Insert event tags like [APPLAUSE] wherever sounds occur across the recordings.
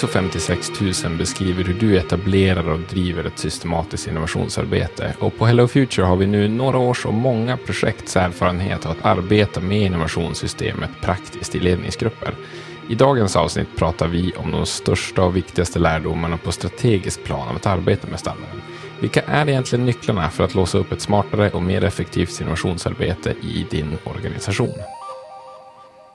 ISO 56000 beskriver hur du etablerar och driver ett systematiskt innovationsarbete. Och på Hello Future har vi nu några års och många projekts erfarenhet av att arbeta med innovationssystemet praktiskt i ledningsgrupper. I dagens avsnitt pratar vi om de största och viktigaste lärdomarna på strategisk plan av att arbeta med standarden. Vilka är egentligen nycklarna för att låsa upp ett smartare och mer effektivt innovationsarbete i din organisation?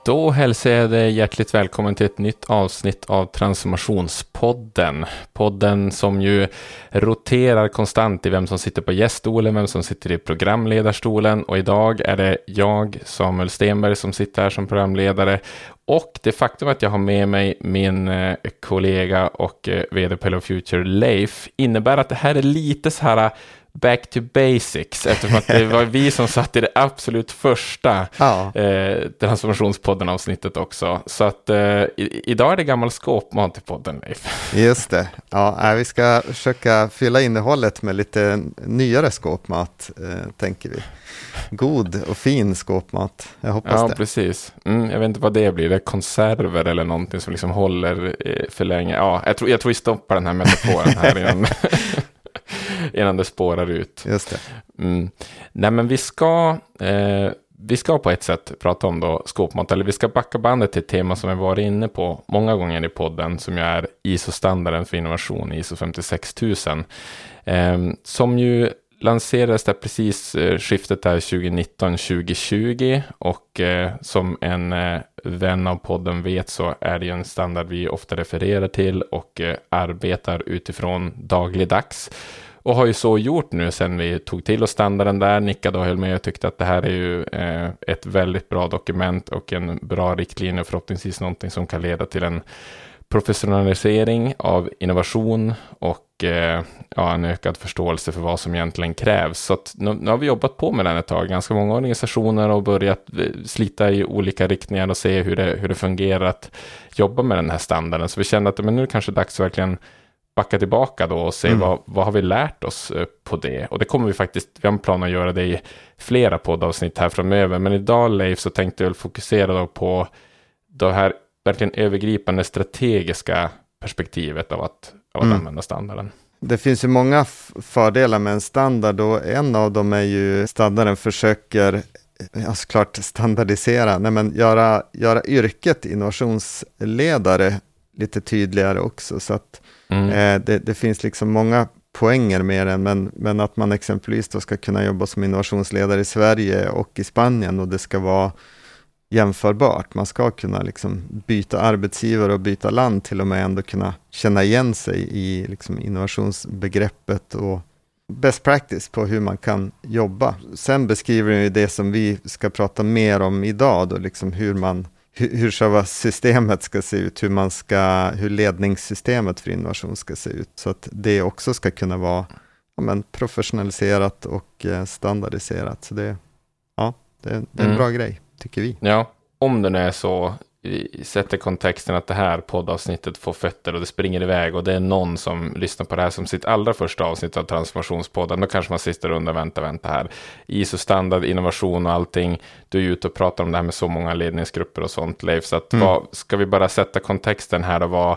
Då hälsar jag dig hjärtligt välkommen till ett nytt avsnitt av Transformationspodden. Podden som ju roterar konstant i vem som sitter på gäststolen, vem som sitter i programledarstolen och idag är det jag, Samuel Stenberg, som sitter här som programledare och det faktum att jag har med mig min eh, kollega och eh, vd på Hello Future, Leif, innebär att det här är lite så här back to basics, eftersom att det var vi som satt i det absolut första [LAUGHS] ja. eh, transformationspodden-avsnittet också. Så att eh, i, idag är det gammal skåpmat i podden, Leif. [LAUGHS] Just det. Ja, vi ska försöka fylla innehållet med lite nyare skåpmat, eh, tänker vi. God och fin skåpmat, jag hoppas ja, det. Ja, precis. Mm, jag vet inte vad det blir, det är konserver eller någonting som liksom håller eh, för länge. Ja, jag tror, jag tror vi stoppar den här metaforen här [LAUGHS] innan. [LAUGHS] innan det spårar ut. Just det. Mm. Nej, men vi ska, eh, vi ska på ett sätt prata om då skåpmat, eller vi ska backa bandet till ett tema som jag varit inne på många gånger i podden, som ju är ISO-standarden för innovation, ISO 56000, eh, som ju lanserades där precis eh, skiftet där 2019-2020 och eh, som en eh, vän av podden vet så är det ju en standard vi ofta refererar till och eh, arbetar utifrån dagligdags. Och har ju så gjort nu sen vi tog till oss standarden där, nickade och höll med och tyckte att det här är ju eh, ett väldigt bra dokument och en bra riktlinje och förhoppningsvis någonting som kan leda till en professionalisering av innovation och eh, ja, en ökad förståelse för vad som egentligen krävs. Så nu, nu, har vi jobbat på med den ett tag, ganska många organisationer och börjat eh, slita i olika riktningar och se hur det, hur det fungerar att jobba med den här standarden. Så vi kände att men nu är det kanske dags att verkligen backa tillbaka då och se mm. vad, vad har vi lärt oss eh, på det. Och det kommer vi faktiskt, vi har en plan att göra det i flera poddavsnitt här framöver. Men idag Leif så tänkte jag fokusera då på det här verkligen övergripande strategiska perspektivet av att, av att mm. använda standarden. Det finns ju många fördelar med en standard och en av dem är ju standarden försöker ja, såklart standardisera, nej men göra, göra yrket innovationsledare lite tydligare också. Så att mm. eh, det, det, finns liksom många poänger med den, men, men att man exempelvis då ska kunna jobba som innovationsledare i Sverige och i Spanien och det ska vara jämförbart. Man ska kunna liksom byta arbetsgivare och byta land till och med ändå kunna känna igen sig i liksom innovationsbegreppet och best practice på hur man kan jobba. Sen beskriver den ju det som vi ska prata mer om idag, då, liksom hur man hur, hur själva systemet ska se ut, hur, man ska, hur ledningssystemet för innovation ska se ut, så att det också ska kunna vara ja, men, professionaliserat och eh, standardiserat. Så det, ja, det, det är en mm. bra grej tycker vi. Ja, om det nu är så, sätter kontexten att det här poddavsnittet får fötter och det springer iväg och det är någon som lyssnar på det här som sitt allra första avsnitt av transformationspodden, då kanske man sitter och undrar, vänta, vänta här, ISO-standard, innovation och allting, du är ute och pratar om det här med så många ledningsgrupper och sånt, Leif, så att mm. vad, ska vi bara sätta kontexten här och vad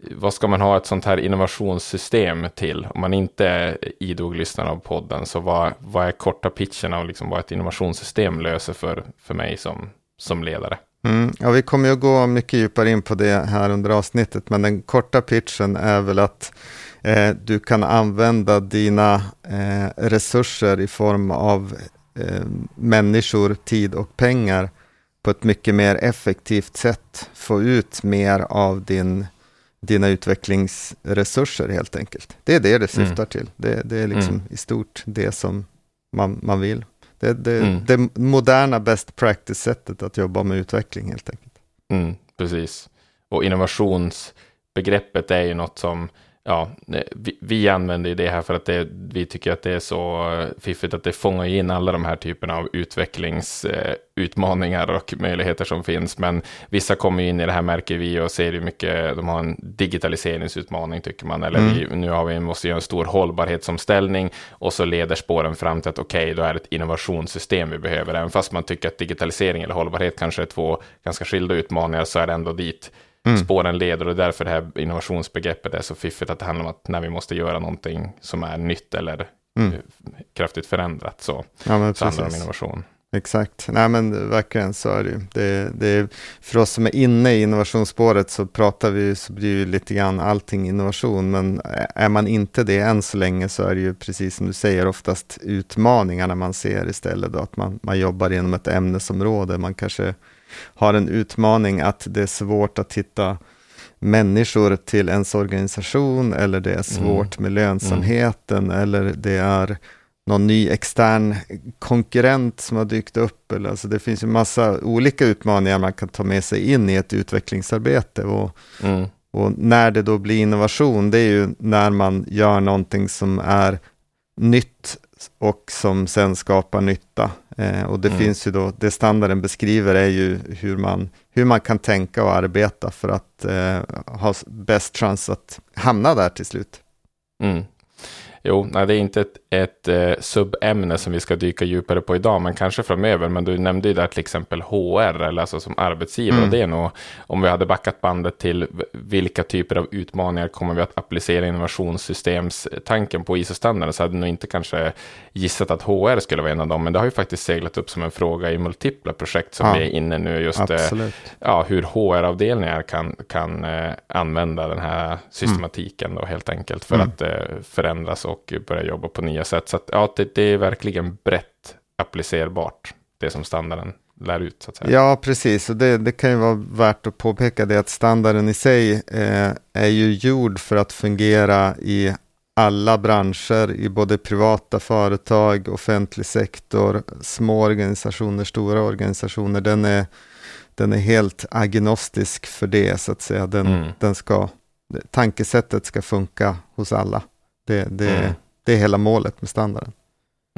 vad ska man ha ett sånt här innovationssystem till? Om man inte är idog lyssnare av podden, så vad, vad är korta pitchen och liksom vad ett innovationssystem löser för, för mig som, som ledare? Mm, ja, vi kommer ju att gå mycket djupare in på det här under avsnittet, men den korta pitchen är väl att eh, du kan använda dina eh, resurser i form av eh, människor, tid och pengar på ett mycket mer effektivt sätt, få ut mer av din dina utvecklingsresurser helt enkelt. Det är det det syftar mm. till. Det, det, är liksom mm. i stort det som man, man vill. Det, det, mm. det moderna best practice-sättet att jobba med utveckling helt enkelt. Mm, precis. Och innovationsbegreppet är ju något som ja, vi, vi använder det här för att det, vi tycker att det är så fiffigt att det fångar in alla de här typerna av utvecklingsutmaningar och möjligheter som finns. Men vissa kommer in i det här märker vi och ser hur mycket de har en digitaliseringsutmaning tycker man. Eller mm. vi, nu har vi, måste göra en stor hållbarhetsomställning och så leder spåren fram till att okej, okay, då är det ett innovationssystem vi behöver. Även fast man tycker att digitalisering eller hållbarhet kanske är två ganska skilda utmaningar så är det ändå dit mm. spåren leder och därför det här innovationsbegreppet är så fiffigt att det handlar om att när vi måste göra någonting som är nytt eller mm. kraftigt förändrat så, ja, så handlar det om innovation. Exakt, nej men verkligen så är det ju. Det, det, för oss som är inne i innovationsspåret så pratar vi, så blir ju lite grann allting innovation, men är man inte det än så länge så är det ju precis som du säger oftast utmaningarna man ser istället, då, att man, man jobbar inom ett ämnesområde, man kanske har en utmaning att det är svårt att hitta människor till ens organisation, eller det är svårt mm. med lönsamheten, mm. eller det är någon ny extern konkurrent som har dykt upp. Eller, alltså det finns ju massa olika utmaningar man kan ta med sig in i ett utvecklingsarbete. Och, mm. och när det då blir innovation, det är ju när man gör någonting som är nytt och som sen skapar nytta. Eh, och det mm. finns ju då, det standarden beskriver är ju hur man, hur man kan tänka och arbeta för att eh, ha bäst chans att hamna där till slut. Mm. Jo, nej, det är inte ett, ett eh, subämne som vi ska dyka djupare på idag, men kanske framöver. Men du nämnde ju där till exempel HR, eller alltså som arbetsgivare. Mm. Det är nog, om vi hade backat bandet till vilka typer av utmaningar kommer vi att applicera innovationssystemstanken på ISO-standarden, så hade nog inte kanske gissat att HR skulle vara en av dem. Men det har ju faktiskt seglat upp som en fråga i multipla projekt som ja, vi är inne nu. Just eh, ja, hur HR-avdelningar kan, kan eh, använda den här systematiken mm. då helt enkelt för mm. att eh, förändras och börja jobba på nya sätt. Så att, ja, det, det, är verkligen brett applicerbart, det som standarden lär ut. Så att säga. Ja, precis. Och det, det kan ju vara värt att påpeka det att standarden i sig eh, är ju gjord för att fungera i alla branscher, i både privata företag, offentlig sektor, små organisationer, stora organisationer. Den är, den är helt agnostisk för det, så att säga. Den, mm. den ska, tankesättet ska funka hos alla. Det, det, mm. det är hela målet med standarden.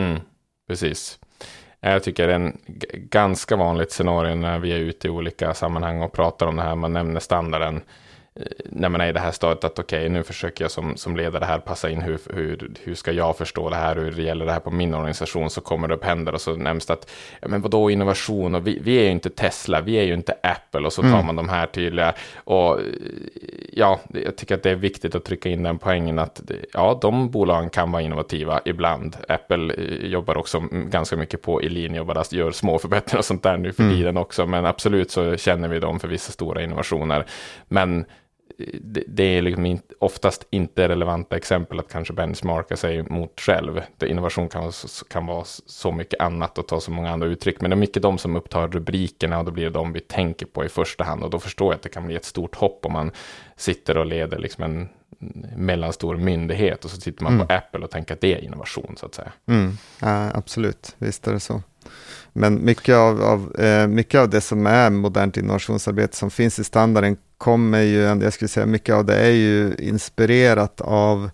Mm, precis. Jag tycker det är en ganska vanligt scenario när vi är ute i olika sammanhang och pratar om det här. Man nämner standarden när man är i det här stadiet att okej, okay, nu försöker jag som, som ledare här passa in hur, hur, hur ska jag förstå det här, hur det gäller det här på min organisation, så kommer det upp händer och så nämns det att, ja men vadå innovation och vi, vi är ju inte Tesla, vi är ju inte Apple och så tar mm. man de här tydliga och ja, jag tycker att det är viktigt att trycka in den poängen att ja, de bolagen kan vara innovativa ibland. Apple eh, jobbar också ganska mycket på i linje och bara gör små förbättringar och sånt där nu för mm. tiden också, men absolut så känner vi dem för vissa stora innovationer. Men det, det är liksom oftast inte relevanta exempel att kanske benchmarka sig mot själv. Det innovation kan, kan vara så mycket annat och ta så många andra uttryck. Men det är mycket de som upptar rubrikerna och då blir det de vi tänker på i första hand. Och då förstår jag att det kan bli ett stort hopp om man sitter och leder liksom en mellanstor myndighet och så sitter man mm. på Apple och tänker att det är innovation så att säga. Mm. Ja, absolut, visst är det så. Men mycket av, av eh, mycket av det som är modernt innovationsarbete som finns i standarden kommer ju, jag skulle säga mycket av det är ju inspirerat av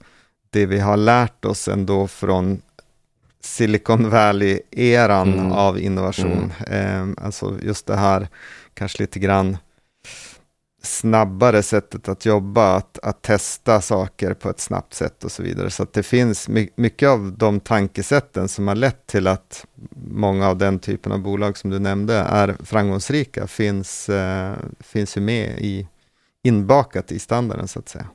det vi har lärt oss ändå från Silicon Valley-eran mm. av innovation. Mm. Eh, alltså just det här, kanske lite grann snabbare sättet att jobba, att, att testa saker på ett snabbt sätt och så vidare. Så det finns mycket av de tankesätten som har lett till att många av den typen av bolag som du nämnde är framgångsrika, finns, eh, finns ju med i, inbakat i standarden så att säga.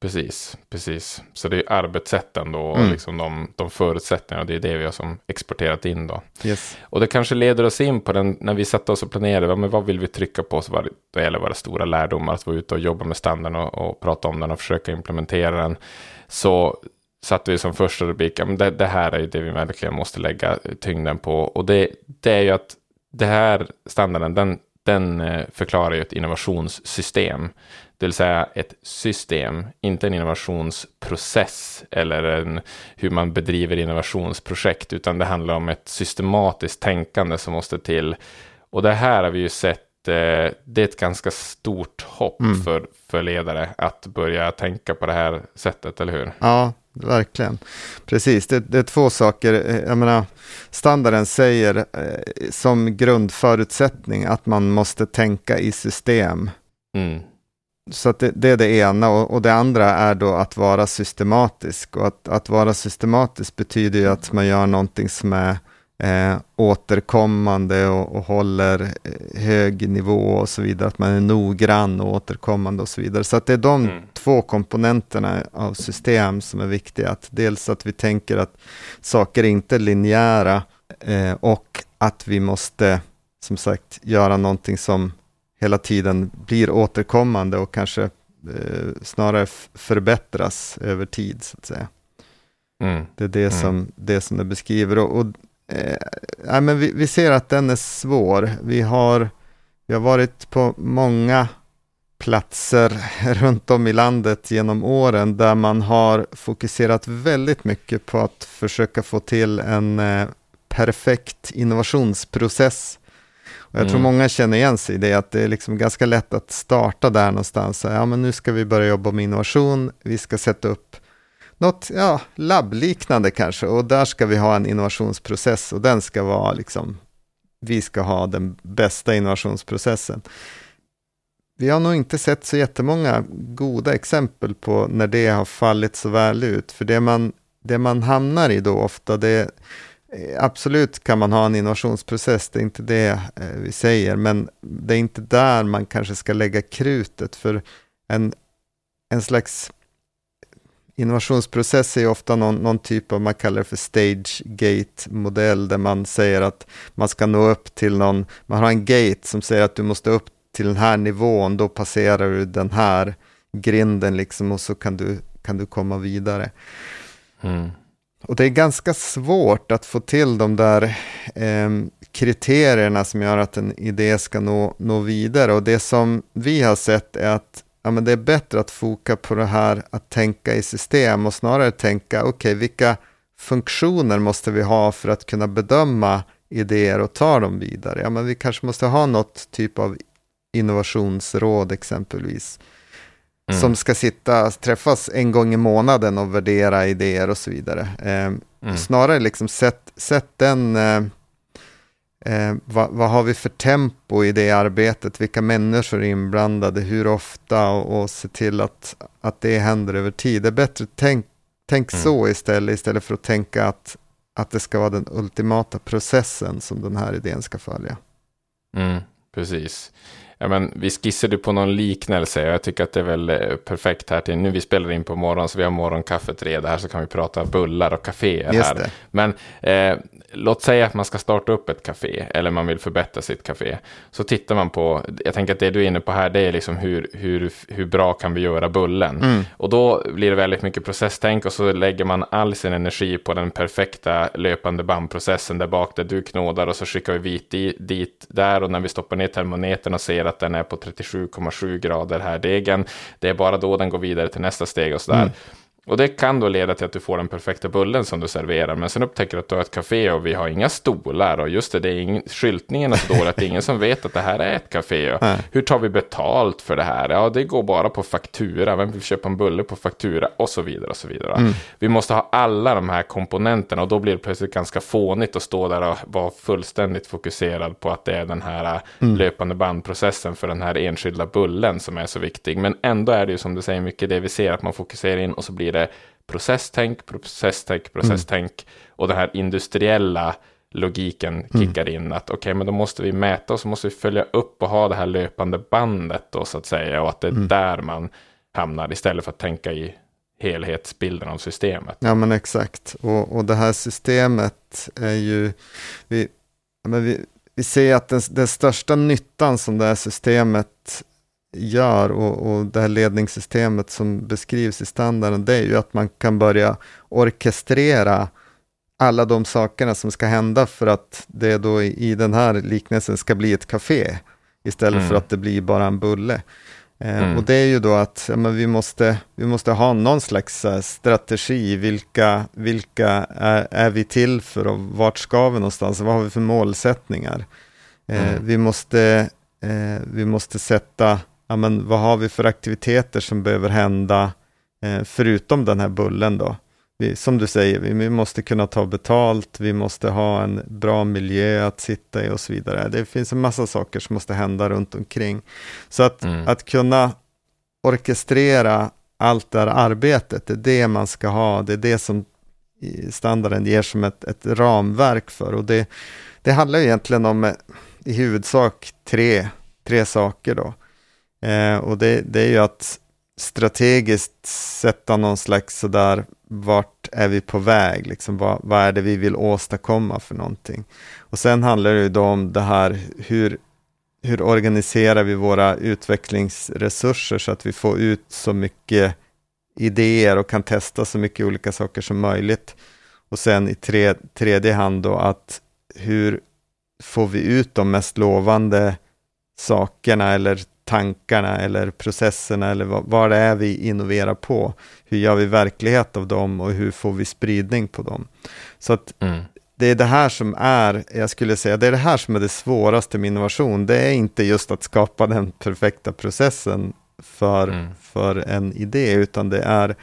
Precis, precis. Så det är arbetssätten då, mm. och liksom de, de förutsättningarna, och det är det vi har som exporterat in då. Yes. Och det kanske leder oss in på den, när vi satte oss och planerade, men vad vill vi trycka på så var det gäller våra stora lärdomar, att vara ute och jobba med standarden och, och prata om den och försöka implementera den. Så satte vi som första rubrik, ja, men det, det här är ju det vi verkligen måste lägga tyngden på. Och det, det är ju att det här standarden, den, den eh, förklarar ju ett innovationssystem. Det vill säga ett system, inte en innovationsprocess eller en, hur man bedriver innovationsprojekt, utan det handlar om ett systematiskt tänkande som måste till. Och det här har vi ju sett, eh, det är ett ganska stort hopp mm. för, för ledare att börja tänka på det här sättet, eller hur? Ja, verkligen. Precis, det, det, är två saker. Jag menar, standarden säger eh, som grundförutsättning att man måste tänka i system. Mm. Så det, det, är det ena och, och, det andra är då att vara systematisk. Och att, att vara systematisk betyder ju att man gör någonting som är eh, återkommande och, och håller eh, hög nivå och så vidare, att man är noggrann och återkommande och så vidare. Så det är de mm. två komponenterna av system som är viktiga. Att dels att vi tänker att saker inte är linjära eh, och att vi måste, som sagt, göra någonting som hela tiden blir återkommande och kanske eh, snarare förbättras över tid, så att säga. Mm. Det är det, mm. som, det som det beskriver. Och, och eh, men vi, vi, ser att den är svår. Vi har, vi har varit på många platser [LAUGHS] runt om i landet genom åren där man har fokuserat väldigt mycket på att försöka få till en eh, perfekt innovationsprocess. Och jag mm. tror många känner igen sig i det, att det är liksom ganska lätt att starta där någonstans. Ja, men nu ska vi börja jobba med innovation, vi ska sätta upp något ja, labbliknande kanske. Och där ska vi ha en innovationsprocess och den ska vara liksom, vi ska ha den bästa innovationsprocessen. Vi har nog inte sett så jättemånga goda exempel på när det har fallit så väl ut. För det man, det man hamnar i då ofta, det eh, absolut kan man ha en innovationsprocess, det är inte det eh, vi säger, men det är inte där man kanske ska lägga krutet. För en, en slags innovationsprocess är ofta någon, någon, typ av, man kallar det för stage gate modell, där man säger att man ska nå upp till någon, man har en gate som säger att du måste upp till den här nivån, då passerar du den här grinden liksom och så kan du, kan du komma vidare. Mm. Och det är ganska svårt att få till de där eh, kriterierna som gör att en idé ska nå, nå vidare. Och det som vi har sett är att ja, men det är bättre att foka på det här att tänka i system och snarare tänka, okej, okay, vilka funktioner måste vi ha för att kunna bedöma idéer och ta dem vidare? Ja, men vi kanske måste ha något typ av innovationsråd exempelvis. Mm. Som ska sitta, träffas en gång i månaden och värdera idéer och så vidare. Eh, mm. Snarare liksom sätt, sätt den eh, Eh, vad, vad, har vi för tempo i det arbetet? Vilka människor är inblandade? Hur ofta? Och, och se till att, att det händer över tid. Det är bättre tänk, tänk mm. så istället, istället för att tänka att, att det ska vara den ultimata processen som den här idén ska följa. Mm, precis. Ja, men vi skissade på någon liknelse och jag tycker att det är väl eh, perfekt här till nu. Vi spelar in på morgonen så vi har morgonkaffet redo här så kan vi prata bullar och kaféer här. Men eh, låt säga att man ska starta upp ett café eller man vill förbättra sitt café. Så tittar man på, jag tänker att det du är inne på här, det är liksom hur, hur, hur bra kan vi göra bullen? Mm. Och då blir det väldigt mycket processtänk och så lägger man all sin energi på den perfekta löpande bandprocessen där bak där du knådar och så skickar vi vit dit där och när vi stoppar ner termometern och ser att den är på 37,7 grader här degen, det är bara då den går vidare till nästa steg och sådär. Mm. Och det kan då leda till att du får den perfekta bullen som du serverar. Men sen upptäcker du att du har ett café och vi har inga stolar. Och just det, det är ing, skyltningen är så dålig att det är ingen som vet att det här är ett café. Och hur tar vi betalt för det här? Ja, det går bara på faktura. Vem vill köpa en bulle på faktura? Och så vidare och så vidare. Mm. Vi måste ha alla de här komponenterna och då blir det plötsligt ganska fånigt att stå där och vara fullständigt fokuserad på att det är den här mm. löpande bandprocessen för den här enskilda bullen som är så viktig. Men ändå är det ju som du säger mycket det vi ser att man fokuserar in och så blir det det processtänk, processtänk, processtänk. Mm. Och den här industriella logiken mm. kickar mm. in. Att okej, okay, men då måste vi mäta och så måste vi följa upp och ha det här löpande bandet då så att säga. Och att det är mm. där man hamnar istället för att tänka i helhetsbilden av systemet. Ja men exakt. Och, och det här systemet är ju, vi, men vi, vi ser att den, den största nyttan som det här systemet gör och, och det här ledningssystemet som beskrivs i standarden, det är ju att man kan börja orkestrera alla de sakerna som ska hända för att det då i, i den här liknelsen ska bli ett café istället mm. för att det blir bara en bulle. Eh, mm. Och det är ju då att ja, vi, måste, vi måste ha någon slags uh, strategi. Vilka, vilka är, är, vi till för och vart ska vi någonstans? Vad har vi för målsättningar? Eh, mm. vi, måste, eh, vi måste sätta ja, men vad har vi för aktiviteter som behöver hända eh, förutom den här bullen då? Vi, som du säger, vi, vi, måste kunna ta betalt, vi måste ha en bra miljö att sitta i och så vidare. Det finns en massa saker som måste hända runt omkring. Så att, mm. att kunna orkestrera allt det här arbetet, det är det man ska ha, det är det som standarden ger som ett, ett ramverk för. Och det, det handlar egentligen om eh, i huvudsak tre, tre saker då. Eh, och det, det är ju att strategiskt sätta någon slags sådär, vart är vi på väg, liksom, vad, vad är det vi vill åstadkomma för någonting. Och sen handlar det ju då om det här, hur, hur organiserar vi våra utvecklingsresurser så att vi får ut så mycket idéer och kan testa så mycket olika saker som möjligt. Och sen i tre, tredje hand då att hur får vi ut de mest lovande sakerna eller tankarna eller processerna eller vad, vad det är vi innoverar på. Hur gör vi verklighet av dem och hur får vi spridning på dem? Så att mm. det är det här som är, jag skulle säga, det är det här som är det svåraste med innovation. Det är inte just att skapa den perfekta processen för, mm. för en idé, utan det är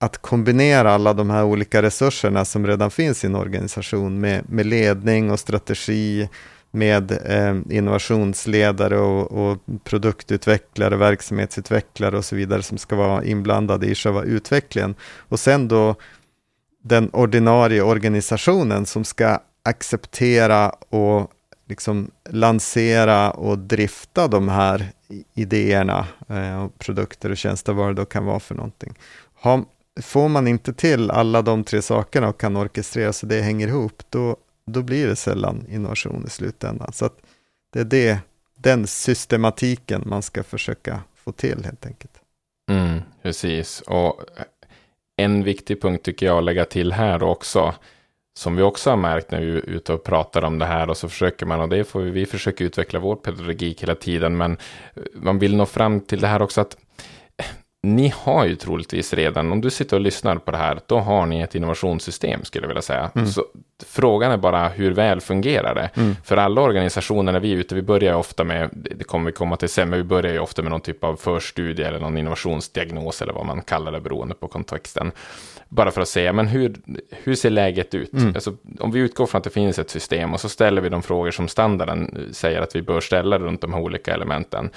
att kombinera alla de här olika resurserna som redan finns i en organisation med, med ledning och strategi, med eh, innovationsledare och, och, produktutvecklare, verksamhetsutvecklare och så vidare som ska vara inblandade i själva utvecklingen. Och sen då den ordinarie organisationen som ska acceptera och liksom lansera och drifta de här idéerna, eh, produkter och tjänster, vad det då kan vara för någonting. Har, får man inte till alla de tre sakerna och kan orkestrera så det hänger ihop, då, då blir det sällan innovation i slutändan. Så det är det, den systematiken man ska försöka få till helt enkelt. Mm, precis, och en viktig punkt tycker jag att lägga till här också, som vi också har märkt när vi är ute och pratar om det här och så försöker man, och det får vi, vi försöker utveckla vår pedagogik hela tiden, men man vill nå fram till det här också att ni har ju troligtvis redan, om du sitter och lyssnar på det här, då har ni ett innovationssystem skulle jag vilja säga. Mm. Så frågan är bara hur väl fungerar det? Mm. För alla organisationer när vi är ute, vi börjar ju ofta med, det kommer vi komma till sen, men vi börjar ju ofta med någon typ av förstudie eller någon innovationsdiagnos eller vad man kallar det beroende på kontexten. Bara för att säga, men hur, hur ser läget ut? Mm. Alltså, om vi utgår från att det finns ett system och så ställer vi de frågor som standarden säger att vi bör ställa runt de här olika elementen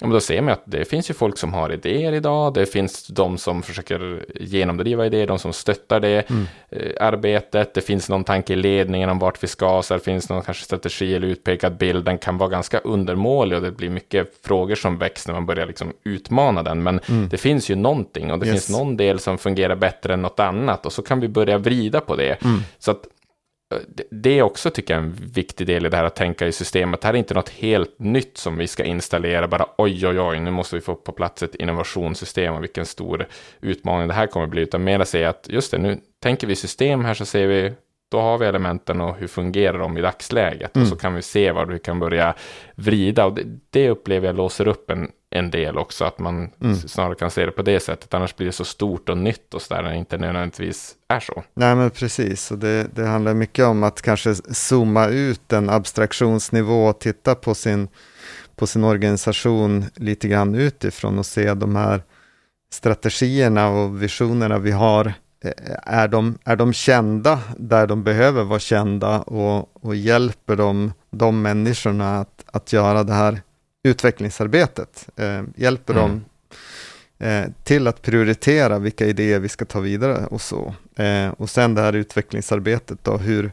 Ja, men då ser man att det finns ju folk som har idéer idag, det finns de som försöker genomdriva idéer, de som stöttar det mm. eh, arbetet, det finns någon tanke i ledningen om vart vi ska, så det finns någon kanske strategi eller utpekad bild, den kan vara ganska undermålig och det blir mycket frågor som väcks när man börjar liksom utmana den, men mm. det finns ju någonting och det yes. finns någon del som fungerar bättre än något annat och så kan vi börja vrida på det. Mm. Så att det är också, tycker jag, en viktig del i det här att tänka i systemet. Det här är inte något helt nytt som vi ska installera, bara oj, oj, oj, nu måste vi få på plats ett innovationssystem och vilken stor utmaning det här kommer bli, utan mer att säga att just det, nu tänker vi system här så ser vi då har vi elementen och hur fungerar de i dagsläget. Mm. Och så kan vi se var vi kan börja vrida. Och det, det upplever jag låser upp en, en del också, att man mm. snarare kan se det på det sättet. Annars blir det så stort och nytt och så där, när det inte nödvändigtvis är så. Nej, men precis. Och det, det handlar mycket om att kanske zooma ut en abstraktionsnivå och titta på sin, på sin organisation lite grann utifrån och se de här strategierna och visionerna vi har är de, är de kända där de behöver vara kända och, och hjälper de, de människorna att, att göra det här utvecklingsarbetet? Eh, hjälper mm. dem eh, till att prioritera vilka idéer vi ska ta vidare och så. Eh, och sen det här utvecklingsarbetet då, hur,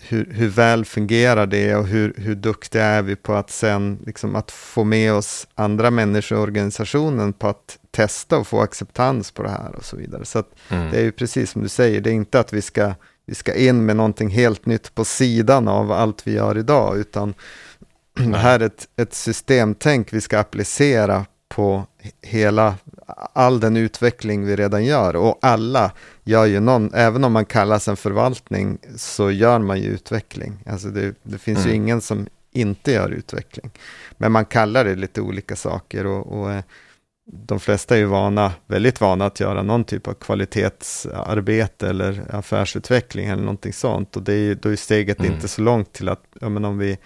hur, hur väl fungerar det och hur, hur duktiga är vi på att sen liksom att få med oss andra människor i organisationen på att testa och få acceptans på det här och så vidare. Så mm. det är ju precis som du säger, det är inte att vi ska, vi ska in med någonting helt nytt på sidan av allt vi gör idag, utan det här är ett, ett systemtänk vi ska applicera på hela, all den utveckling vi redan gör. Och alla gör ju någon, även om man kallas en förvaltning, så gör man ju utveckling. Alltså det, det finns mm. ju ingen som inte gör utveckling. Men man kallar det lite olika saker och, och eh, de flesta är ju vana, väldigt vana att göra någon typ av kvalitetsarbete eller affärsutveckling eller någonting sånt. Och det är, då är steget mm. inte så långt till att, ja, men om vi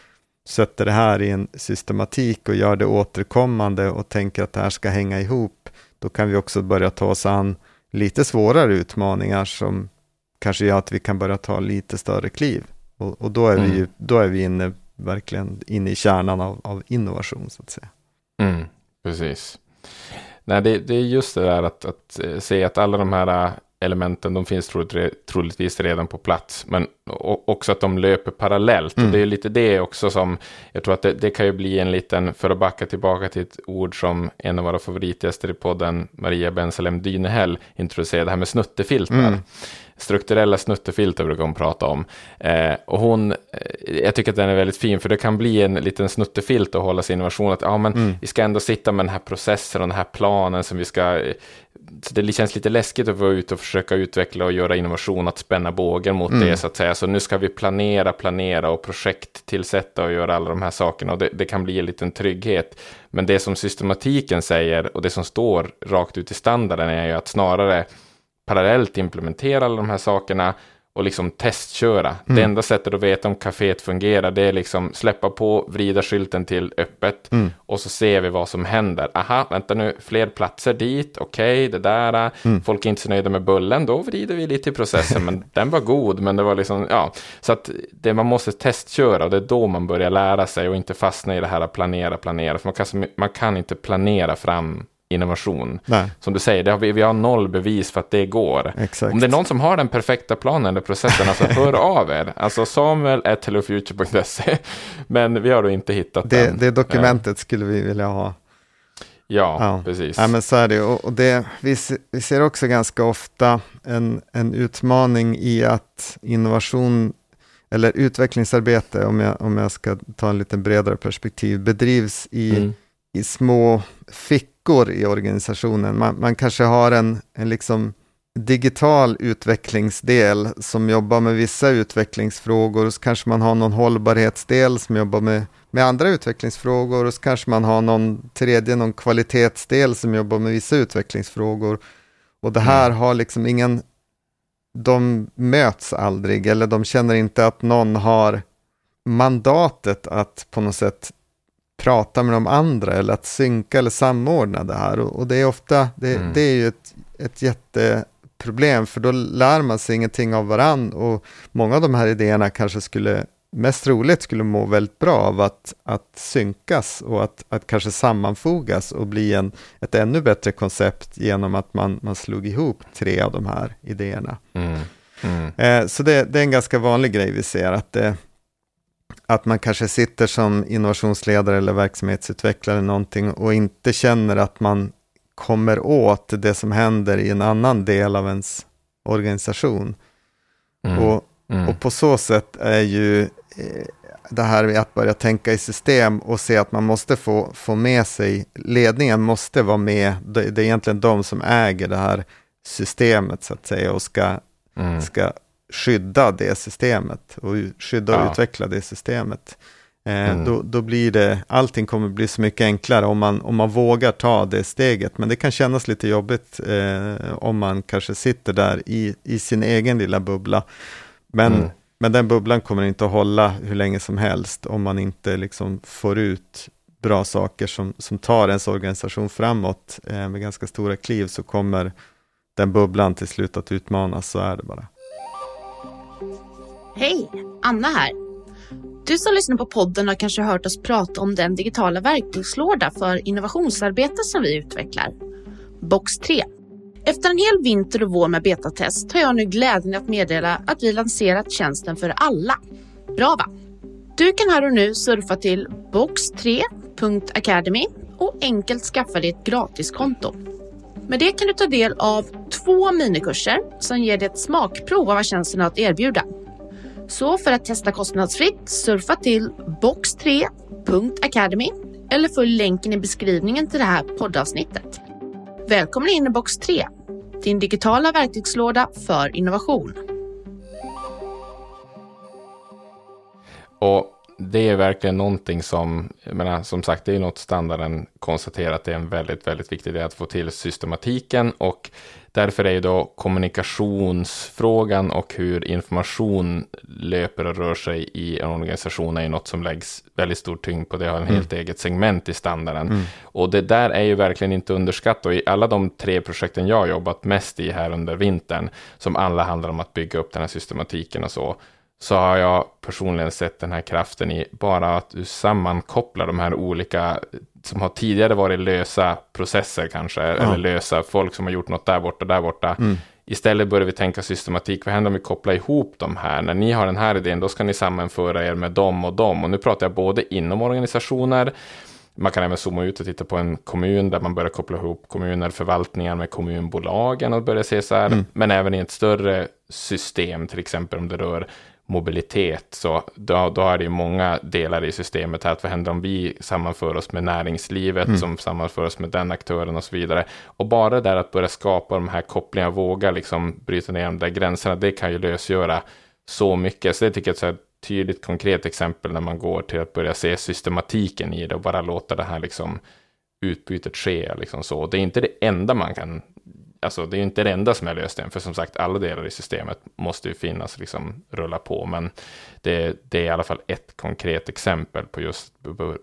sätter det här i en systematik och gör det återkommande och tänker att det här ska hänga ihop, då kan vi också börja ta oss an lite svårare utmaningar som kanske gör att vi kan börja ta lite större kliv. Och, och då, är mm. vi, då är vi inne, verkligen inne i kärnan av, av innovation, så att säga. Mm, precis. Nej, det, det, är just det där att, att, se att alla de här elementen, de finns troligtvis redan på plats, men också att de löper parallellt. Mm. Och det är lite det också som, jag tror att det, det, kan ju bli en liten, för att backa tillbaka till ett ord som en av våra favoritgäster i podden, Maria Bensalem Dynehäll, introducerade, det här med snuttefilter. Mm strukturella snuttefilter brukar hon prata om. Eh, och hon, eh, jag tycker att den är väldigt fin, för det kan bli en liten snuttefilt att hålla sin innovation. Att ja, men mm. vi ska ändå sitta med den här processen och den här planen som vi ska... Så det känns lite läskigt att vara ute och försöka utveckla och göra innovation, att spänna bågen mot mm. det så att säga. Så nu ska vi planera, planera och projekt tillsätta och göra alla de här sakerna. Och det, det kan bli en liten trygghet. Men det som systematiken säger och det som står rakt ut i standarden är ju att snarare parallellt implementera alla de här sakerna och liksom testköra. Mm. Det enda sättet att veta om kaféet fungerar det är liksom släppa på, vrida skylten till öppet mm. och så ser vi vad som händer. Aha, vänta nu, fler platser dit, okej, okay, det där, mm. folk är inte så nöjda med bullen, då vrider vi lite i processen, men [LAUGHS] den var god, men det var liksom, ja, så att det, man måste testköra och det är då man börjar lära sig och inte fastna i det här att planera, planera, för man kan, man kan inte planera fram innovation. Nej. Som du säger, har vi, vi, har noll bevis för att det går. Exakt. Om det är någon som har den perfekta planen eller processen, alltså [LAUGHS] hör av er. Alltså Samuel at hellofuture.se. Men vi har då inte hittat det, den. Det dokumentet skulle vi vilja ha. Ja, ja. precis. Ja, men så är det. Och, och det, vi, vi ser också ganska ofta en, en utmaning i att innovation eller utvecklingsarbete, om jag, om jag ska ta en lite bredare perspektiv, bedrivs i, mm. i små fick luckor i organisationen. Man, man kanske har en, en liksom digital utvecklingsdel som jobbar med vissa utvecklingsfrågor, så kanske man har någon hållbarhetsdel som jobbar med, med andra utvecklingsfrågor, och så kanske man har någon tredje, någon kvalitetsdel som jobbar med vissa utvecklingsfrågor. Och det här mm. har liksom ingen, de möts aldrig, eller de känner inte att någon har mandatet att på något sätt prata med de andra eller att synka eller samordna det här. Och, och det är ofta, det, mm. det, är ju ett, ett jätteproblem, för då lär man sig ingenting av varann och många av de här idéerna kanske skulle, mest troligt skulle må väldigt bra av att, att synkas och att, att kanske sammanfogas och bli en, ett ännu bättre koncept genom att man, man slog ihop tre av de här idéerna. Mm. Mm. Eh, så det, det, är en ganska vanlig grej vi ser, att det, att man kanske sitter som innovationsledare eller verksamhetsutvecklare någonting och inte känner att man kommer åt det som händer i en annan del av ens organisation. Mm. Och, mm. och på så sätt är ju eh, det här med att börja tänka i system och se att man måste få, få med sig, ledningen måste vara med, det, det är egentligen de som äger det här systemet så att säga och ska, mm. ska skydda det systemet och skydda och ja. utveckla det systemet. Eh, mm. då, då blir det, allting kommer bli så mycket enklare om man, om man vågar ta det steget. Men det kan kännas lite jobbigt eh, om man kanske sitter där i, i sin egen lilla bubbla. Men, mm. men den bubblan kommer inte att hålla hur länge som helst om man inte liksom får ut bra saker som, som tar ens organisation framåt eh, med ganska stora kliv så kommer den bubblan till slut att utmanas, så är det bara. Hej, Anna här. Du som lyssnar på podden har kanske hört oss prata om den digitala verktygslåda för innovationsarbete som vi utvecklar. Box 3. Efter en hel vinter och vår med betatest har jag nu glädjen att meddela att vi lanserat tjänsten för alla. Bra va? Du kan här och nu surfa till box3.academy och enkelt skaffa dig ett gratiskonto. Med det kan du ta del av två minikurser som ger dig ett smakprov av vad tjänsten har att erbjuda. Så för att testa kostnadsfritt, surfa till box3.academy eller följ länken i beskrivningen till det här poddavsnittet. Välkommen in i Box 3, din digitala verktygslåda för innovation. Och det är verkligen någonting som, jag menar, som sagt, det är något standarden konstaterar att det är en väldigt, väldigt viktig del att få till systematiken och därför är ju då kommunikationsfrågan och hur information löper och rör sig i en organisation är ju något som läggs väldigt stor tyngd på. Det har en mm. helt eget segment i standarden. Mm. Och det där är ju verkligen inte underskattat. Och i alla de tre projekten jag har jobbat mest i här under vintern, som alla handlar om att bygga upp den här systematiken och så, så har jag personligen sett den här kraften i bara att du sammankopplar de här olika som har tidigare varit lösa processer kanske, ja. eller lösa folk som har gjort något där borta, där borta, mm. Istället börjar vi tänka systematik. Vad händer om vi kopplar ihop de här? När ni har den här idén, då ska ni sammanföra er med dem och dem. Och nu pratar jag både inom organisationer, man kan även zooma ut och titta på en kommun där man börjar koppla ihop kommuner, förvaltningar med kommunbolagen och börja se så här. Mm. Men även i ett större system, till exempel om det rör mobilitet, så då, då är det ju många delar i systemet här. Att vad händer om vi sammanför oss med näringslivet mm. som sammanför oss med den aktören och så vidare. Och bara där att börja skapa de här kopplingarna, våga liksom bryta ner de där gränserna, det kan ju lösgöra så mycket. Så det tycker jag är ett tydligt konkret exempel när man går till att börja se systematiken i det och bara låta det här liksom utbytet ske. Liksom så. Det är inte det enda man kan alltså det är inte det enda som är lösningen, för som sagt alla delar i systemet måste ju finnas, liksom rulla på, men det, det är i alla fall ett konkret exempel på just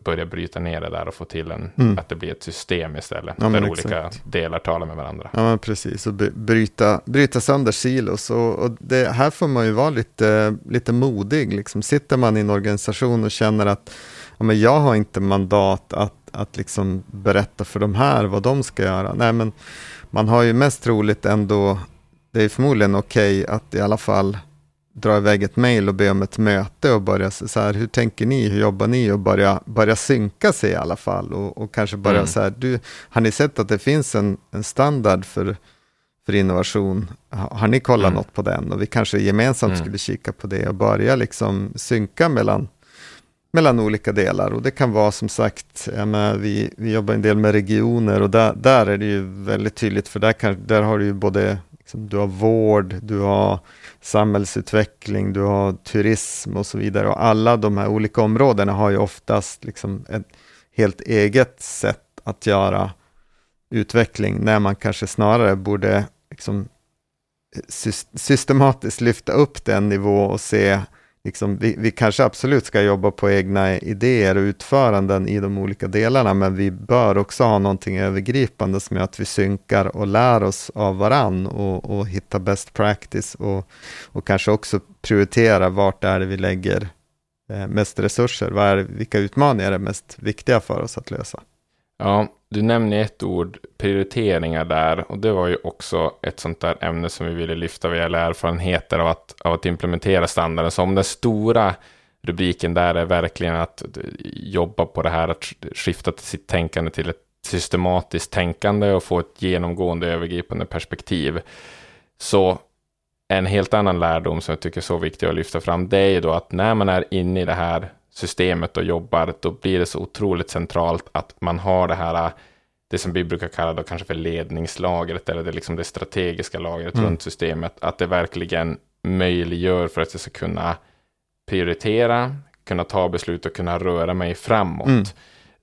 börja bryta ner det där och få till en, mm. att det blir ett system istället, ja, där olika delar talar med varandra. Ja, men precis, och bryta, bryta sönder silos, och, och det, här får man ju vara lite, lite modig, liksom. sitter man i en organisation och känner att ja, men jag har inte mandat att, att liksom berätta för de här vad de ska göra, nej men man har ju mest troligt ändå, det är förmodligen okej okay att i alla fall dra iväg ett mejl och be om ett möte och börja så här, hur tänker ni, hur jobbar ni och börja, börja synka sig i alla fall och, och kanske börja mm. så här, du, har ni sett att det finns en, en standard för, för innovation? Har, har ni kollat mm. något på den? Och vi kanske gemensamt mm. skulle kika på det och börja liksom synka mellan mellan olika delar. Och det kan vara som sagt, menar, vi, vi jobbar en del med regioner och där, där är det ju väldigt tydligt för där, kan, där har du ju både liksom, du har vård, du har samhällsutveckling, du har turism och så vidare. Och alla de här olika områdena har ju oftast liksom ett helt eget sätt att göra utveckling när man kanske snarare borde liksom systematiskt lyfta upp den nivå och se liksom, vi, vi, kanske absolut ska jobba på egna idéer och utföranden i de olika delarna, men vi bör också ha någonting övergripande som gör att vi synkar och lär oss av varann och, och hittar best practice och, och kanske också prioritera vart det är vi lägger eh, mest resurser, vad är, vilka utmaningar är mest viktiga för oss att lösa. Ja, du nämner ett ord, prioriteringar där, och det var ju också ett sånt där ämne som vi ville lyfta vad gäller erfarenheter av att, av att implementera standarden. Så om den stora rubriken där är verkligen att jobba på det här, att skifta sitt tänkande till ett systematiskt tänkande och få ett genomgående övergripande perspektiv. Så en helt annan lärdom som jag tycker är så viktig att lyfta fram, det är ju då att när man är inne i det här systemet och jobbar, då blir det så otroligt centralt att man har det här, det som vi brukar kalla då kanske för ledningslagret, eller det, liksom det strategiska lagret mm. runt systemet, att det verkligen möjliggör för att jag ska kunna prioritera, kunna ta beslut och kunna röra mig framåt. Mm.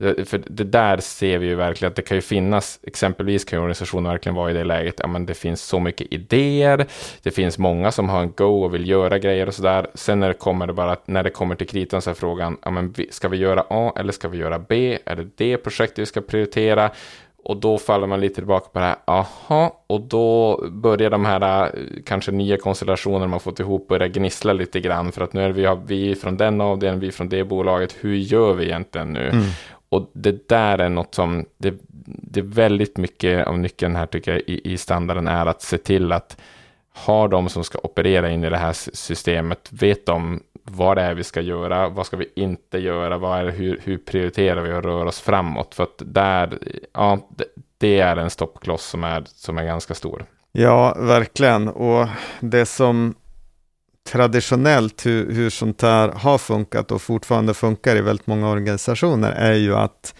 Eh, för det där ser vi ju verkligen att det kan ju finnas, exempelvis kan ju organisationen verkligen vara i det läget, ja men det finns så mycket idéer, det finns många som har en go och vill göra grejer och sådär. Sen när det kommer det bara, när det kommer till kritan så är frågan, ja men ska vi göra A eller ska vi göra B? Är det det projektet vi ska prioritera? Och då faller man lite tillbaka på det här, aha, och då börjar de här eh, kanske nya konstellationer man fått ihop börja gnissla lite grann för att nu är vi, vi från den avdelningen, vi från det bolaget, hur gör vi egentligen nu? Mm. Och det där är något som, det, det är väldigt mycket av nyckeln här tycker jag i, i standarden är att se till att har de som ska operera in i det här systemet, vet de vad det är vi ska göra, vad ska vi inte göra, vad är det, hur, hur prioriterar vi och rör oss framåt? För att där, ja, det, det är en stoppkloss som är, som är ganska stor. Ja, verkligen. Och det som traditionellt hur, hur sånt här har funkat och fortfarande funkar i väldigt många organisationer är ju att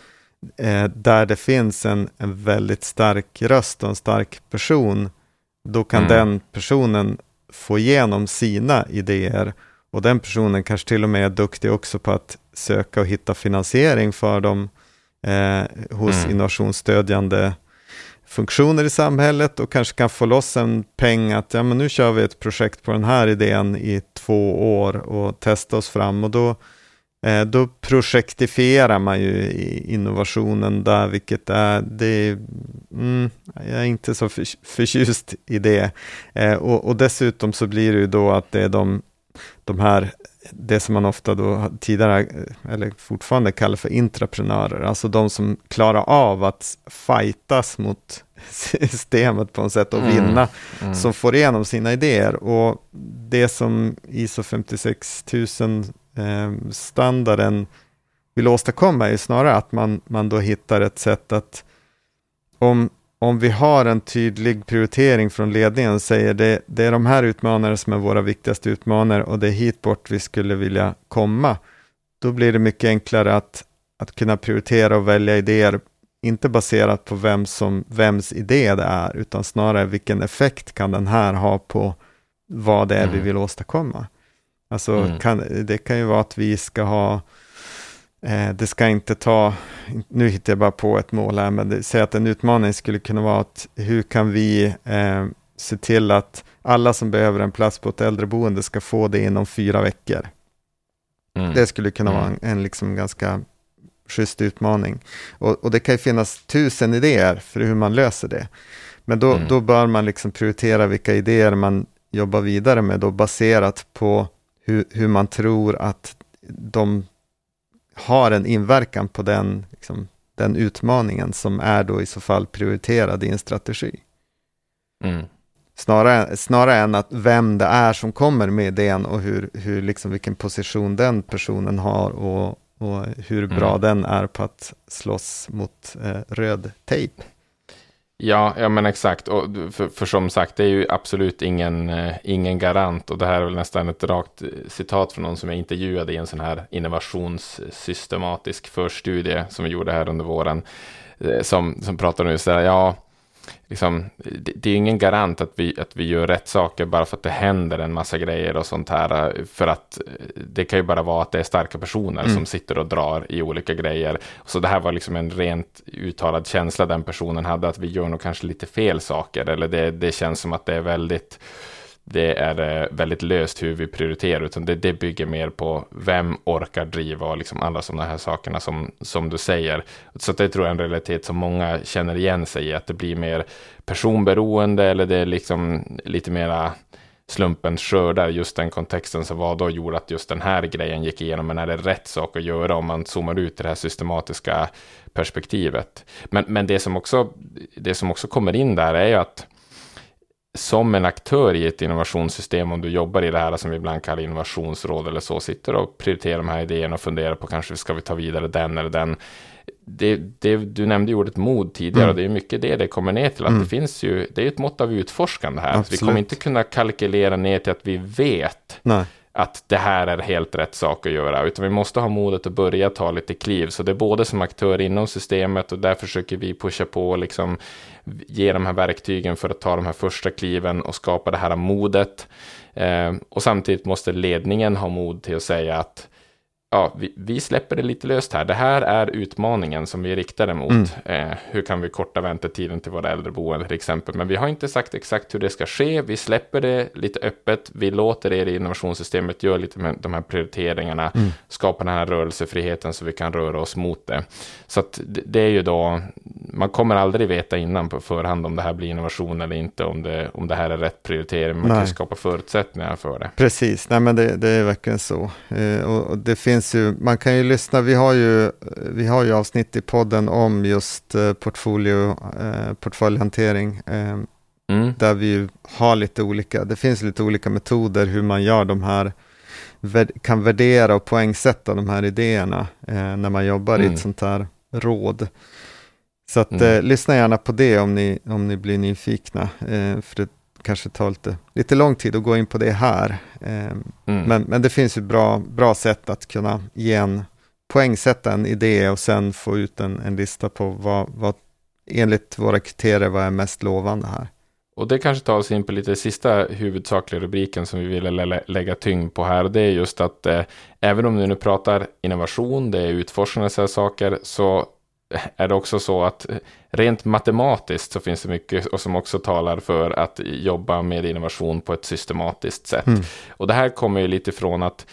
eh, där det finns en, en väldigt stark röst och en stark person, då kan mm. den personen få igenom sina idéer och den personen kanske till och med är duktig också på att söka och hitta finansiering för dem eh, hos mm. innovationsstödjande funktioner i samhället och kanske kan få loss en peng att ja, men nu kör vi ett projekt på den här idén i två år och testa oss fram och då, eh, då projektifierar man ju innovationen där, vilket är, det, mm, jag är inte så för, förtjust i det. Eh, och, och dessutom så blir det ju då att det är de de här, det som man ofta då tidigare, eller fortfarande kallar för intraprenörer, alltså de som klarar av att fightas mot [LAUGHS] systemet på något sätt och mm. vinna, mm. som får igenom sina idéer. Och det som ISO 56000 eh, vill åstadkomma är snarare att man, man då hittar ett sätt att om, om vi har en tydlig prioritering från ledningen och säger det, det är de här utmanarna som är våra viktigaste utmanare och det är hit bort vi skulle vilja komma, då blir det mycket enklare att, att kunna prioritera och välja idéer, inte baserat på vem som, vems idé det är, utan snarare vilken effekt kan den här ha på vad det är mm. vi vill åstadkomma. Alltså, mm. kan, det kan ju vara att vi ska ha Eh, det ska inte ta, nu hittar jag bara på ett mål här, men säg att en utmaning skulle kunna vara att hur kan vi eh, se till att alla som behöver en plats på ett äldreboende ska få det inom fyra veckor. Mm. Det skulle kunna mm. vara en, en liksom ganska schysst utmaning. Och, och, det kan ju finnas tusen idéer för hur man löser det. Men då, mm. då bör man liksom prioritera vilka idéer man jobbar vidare med, då baserat på hur, hur man tror att de har en inverkan på den, liksom, den utmaningen som är då i så fall prioriterad i en strategi. Mm. Snarare, snarare än att vem det är som kommer med idén och hur, hur liksom vilken position den personen har och, och hur bra mm. den är på att slåss mot eh, röd tejp. Ja, ja men exakt. Och för, för, som sagt, det är ju absolut ingen, eh, ingen garant. Och det här är väl nästan ett rakt eh, citat från någon som jag intervjuade i en sån här innovationssystematisk förstudie som vi gjorde här under våren. Eh, som, som pratar nu så här, ja, liksom, det, det, är ingen garant att vi, att vi gör rätt saker bara för att det händer en massa grejer och sånt här. För att det kan ju bara vara att det är starka personer mm. som sitter och drar i olika grejer. Så det här var liksom en rent uttalad känsla den personen hade, att vi gör nog kanske lite fel saker. Eller det, det känns som att det är väldigt det är eh, väldigt löst hur vi prioriterar, utan det, det bygger mer på vem orkar driva och liksom alla sådana här sakerna som, som du säger. Så det tror jag är en realitet som många känner igen sig i, att det blir mer personberoende eller det är liksom lite mera slumpen skördar just den kontexten som var då gjorde att just den här grejen gick igenom, men är det rätt sak att göra om man zoomar ut det här systematiska perspektivet. Men, men det, som också, det som också kommer in där är ju att som en aktör i ett innovationssystem, om du jobbar i det här som vi ibland kallar innovationsråd eller så, sitter och prioriterar de här idéerna och funderar på kanske ska vi ta vidare den eller den. Det, det, du nämnde ordet mod tidigare mm. och det är mycket det det kommer ner till. Att mm. det finns ju, det är ett mått av utforskande här. Vi kommer inte kunna kalkylera ner till att vi vet. Nej att det här är helt rätt sak att göra, utan vi måste ha modet att börja ta lite kliv. Så det är både som aktör inom systemet och där försöker vi pusha på och liksom ge de här verktygen för att ta de här första kliven och skapa det här modet. Eh, och samtidigt måste ledningen ha mod till att säga att ja, vi, vi, släpper det lite löst här. Det här är utmaningen som vi riktar emot. Mm. Eh, hur kan vi korta väntetiden till våra äldreboende till exempel? Men vi har inte sagt exakt hur det ska ske. Vi släpper det lite öppet. Vi låter er i innovationssystemet göra lite med de här prioriteringarna, mm. skapa den här rörelsefriheten så vi kan röra oss mot det. Så att det, det är ju då, man kommer aldrig veta innan på förhand om det här blir innovation eller inte, om det, om det här är rätt prioritering. Man Nej. kan skapa förutsättningar för det. Precis, Nej, men det, det är verkligen så. Eh, och, och det finns finns ju, man kan ju lyssna, vi har ju, vi har ju avsnitt i podden om just eh, portfolio, eh, portföljhantering. Eh, mm. Där vi har lite olika, det finns lite olika metoder hur man gör de här, kan värdera och poängsätta de här idéerna eh, när man jobbar mm. i ett mm. sånt här råd. Så att, mm. eh, lyssna gärna på det om ni, om ni blir nyfikna. Eh, för det kanske tar lite, lite lång tid att gå in på det här. Eh, mm. men, men det finns ju bra, bra sätt att kunna ge en poängsätta en idé och sen få ut en, en lista på vad, vad enligt våra kriterier vad är mest lovande här. Och det kanske tar oss in på lite sista huvudsakliga rubriken som vi ville lä lägga tyngd på här. Det är just att eh, även om vi nu pratar innovation, det är utforskande av saker, så är det också så att rent matematiskt så finns det mycket och som också talar för att jobba med innovation på ett systematiskt sätt. Mm. Och det här kommer ju lite ifrån att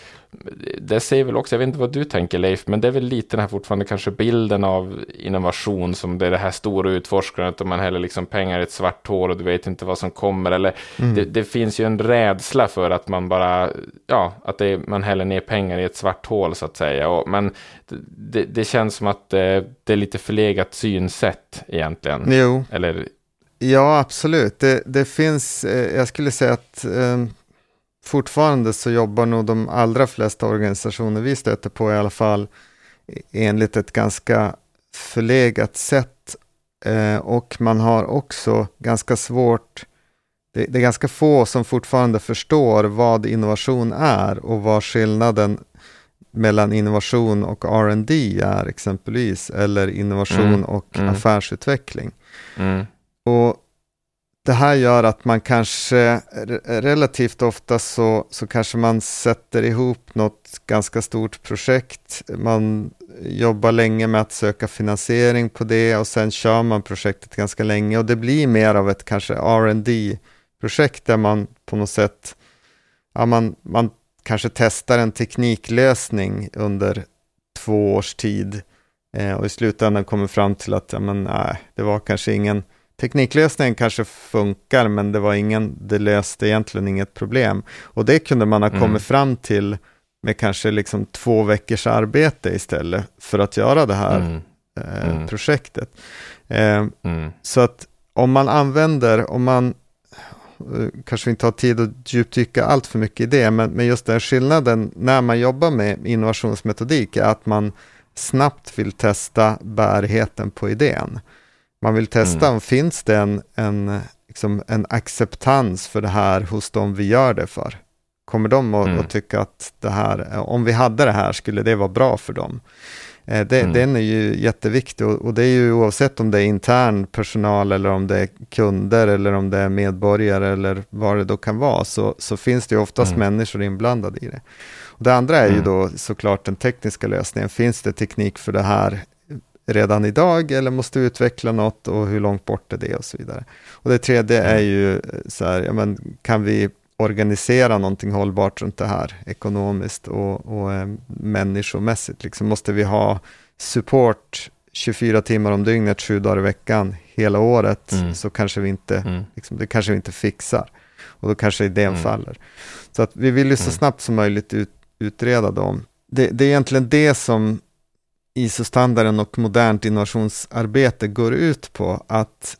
det säger väl också, jag vet inte vad du tänker Leif, men det är väl lite den här fortfarande kanske bilden av innovation som det är det här stora utforskandet och man häller liksom pengar i ett svart hål och du vet inte vad som kommer. Eller mm. det, det, finns ju en rädsla för att man bara, ja, att det, man häller ner pengar i ett svart hål så att säga. Och, men det, det känns som att det, det är lite förlegat synsätt egentligen. Jo. Eller... Ja, absolut. Det, finns, eh, jag skulle säga att eh, fortfarande så jobbar nog de allra flesta organisationer vi stöter på i alla fall enligt ett ganska förlegat sätt. Eh, och man har också ganska svårt, det, det, är ganska få som fortfarande förstår vad innovation är och vad skillnaden mellan innovation och R&D är exempelvis, eller innovation mm. och mm. affärsutveckling. Mm. Och det här gör att man kanske relativt ofta så, så kanske man sätter ihop något ganska stort projekt. Man jobbar länge med att söka finansiering på det och sen kör man projektet ganska länge och det blir mer av ett kanske R&D projekt där man på något sätt, ja, man, man kanske testar en tekniklösning under två års tid eh, och i slutändan kommer fram till att ja, men, nej, det var kanske ingen tekniklösningen kanske funkar, men det var ingen, det löste egentligen inget problem. Och det kunde man ha mm. kommit fram till med kanske liksom två veckors arbete istället för att göra det här mm. Eh, mm. projektet. Eh, mm. så att om man använder, om man eh, kanske inte har tid att djupdyka allt för mycket i det, men, men just den skillnaden när man jobbar med innovationsmetodik är att man snabbt vill testa bärigheten på idén. Man vill testa, mm. finns det en, en, liksom en acceptans för det här hos dem vi gör det för? Kommer de att, mm. att tycka att det här, om vi hade det här, skulle det vara bra för dem? Eh, det, mm. Den är ju jätteviktig och, och, det är ju oavsett om det är intern personal eller om det är kunder eller om det är medborgare eller vad det då kan vara så, så finns det ju oftast mm. människor inblandade i det. Och det andra är ju mm. då såklart den tekniska lösningen. Finns det teknik för det här redan idag eller måste utveckla något och hur långt bort är det och så vidare. Och det tredje är mm. ju så här, ja, men kan vi organisera någonting hållbart runt det här ekonomiskt och, och eh, människomässigt? Liksom måste vi ha support 24 timmar om dygnet, sju dagar i veckan, hela året, mm. så kanske vi inte, mm. liksom, det kanske vi inte fixar. Och då kanske idén mm. faller. Så att vi vill ju så mm. snabbt som möjligt ut, utreda dem. Det, det, är egentligen det som ISO-standarden och modernt innovationsarbete går ut på att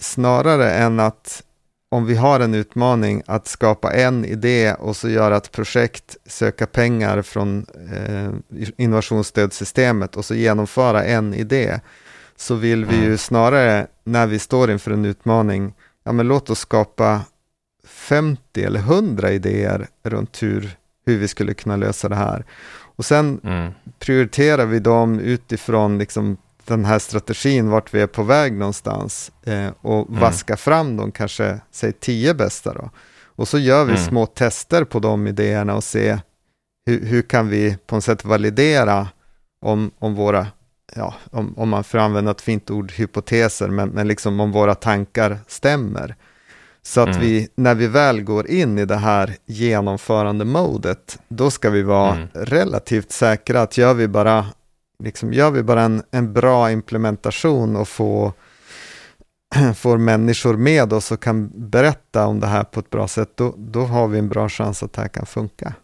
snarare än att om vi har en utmaning att skapa en idé och så göra ett projekt, söka pengar från eh, innovationsstödsystemet och så genomföra en idé, så vill vi ju snarare när vi står inför en utmaning, ja men låt oss skapa 50 eller 100 idéer runt hur, hur vi skulle kunna lösa det här. Och sen mm. prioriterar vi dem utifrån liksom den här strategin, vart vi är på väg någonstans eh, och mm. vaska fram de kanske, säg tio bästa då. Och så gör vi mm. små tester på de idéerna och se hur, hur kan vi på något sätt validera om, om våra, ja, om, om man får använda ett fint ord, hypoteser, men, men liksom om våra tankar stämmer. Så att mm. vi, när vi väl går in i det här genomförande-modet, då ska vi vara mm. relativt säkra att gör vi bara, liksom, gör vi bara en, en bra implementation och få, [CLEARS THROAT] får människor med oss och kan berätta om det här på ett bra sätt, då, då har vi en bra chans att det här kan funka.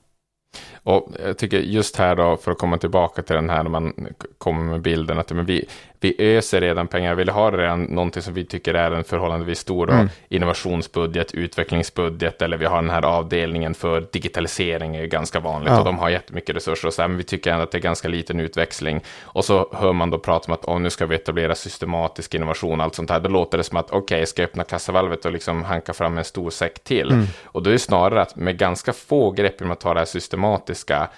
Och jag tycker just här då, för att komma tillbaka till den här när man kommer med bilden, att men vi, vi öser redan pengar, vi har redan någonting som vi tycker är en förhållandevis stor mm. innovationsbudget, utvecklingsbudget, eller vi har den här avdelningen för digitalisering, är ganska vanligt, ja. och de har jättemycket resurser, och så här, men vi tycker ändå att det är ganska liten utväxling. Och så hör man då prata om att oh, nu ska vi etablera systematisk innovation, allt sånt här, då låter det som att okej, okay, jag ska öppna kassavalvet och liksom hanka fram en stor säck till. Mm. Och då är det snarare att med ganska få grepp, om att ta det här systematiska,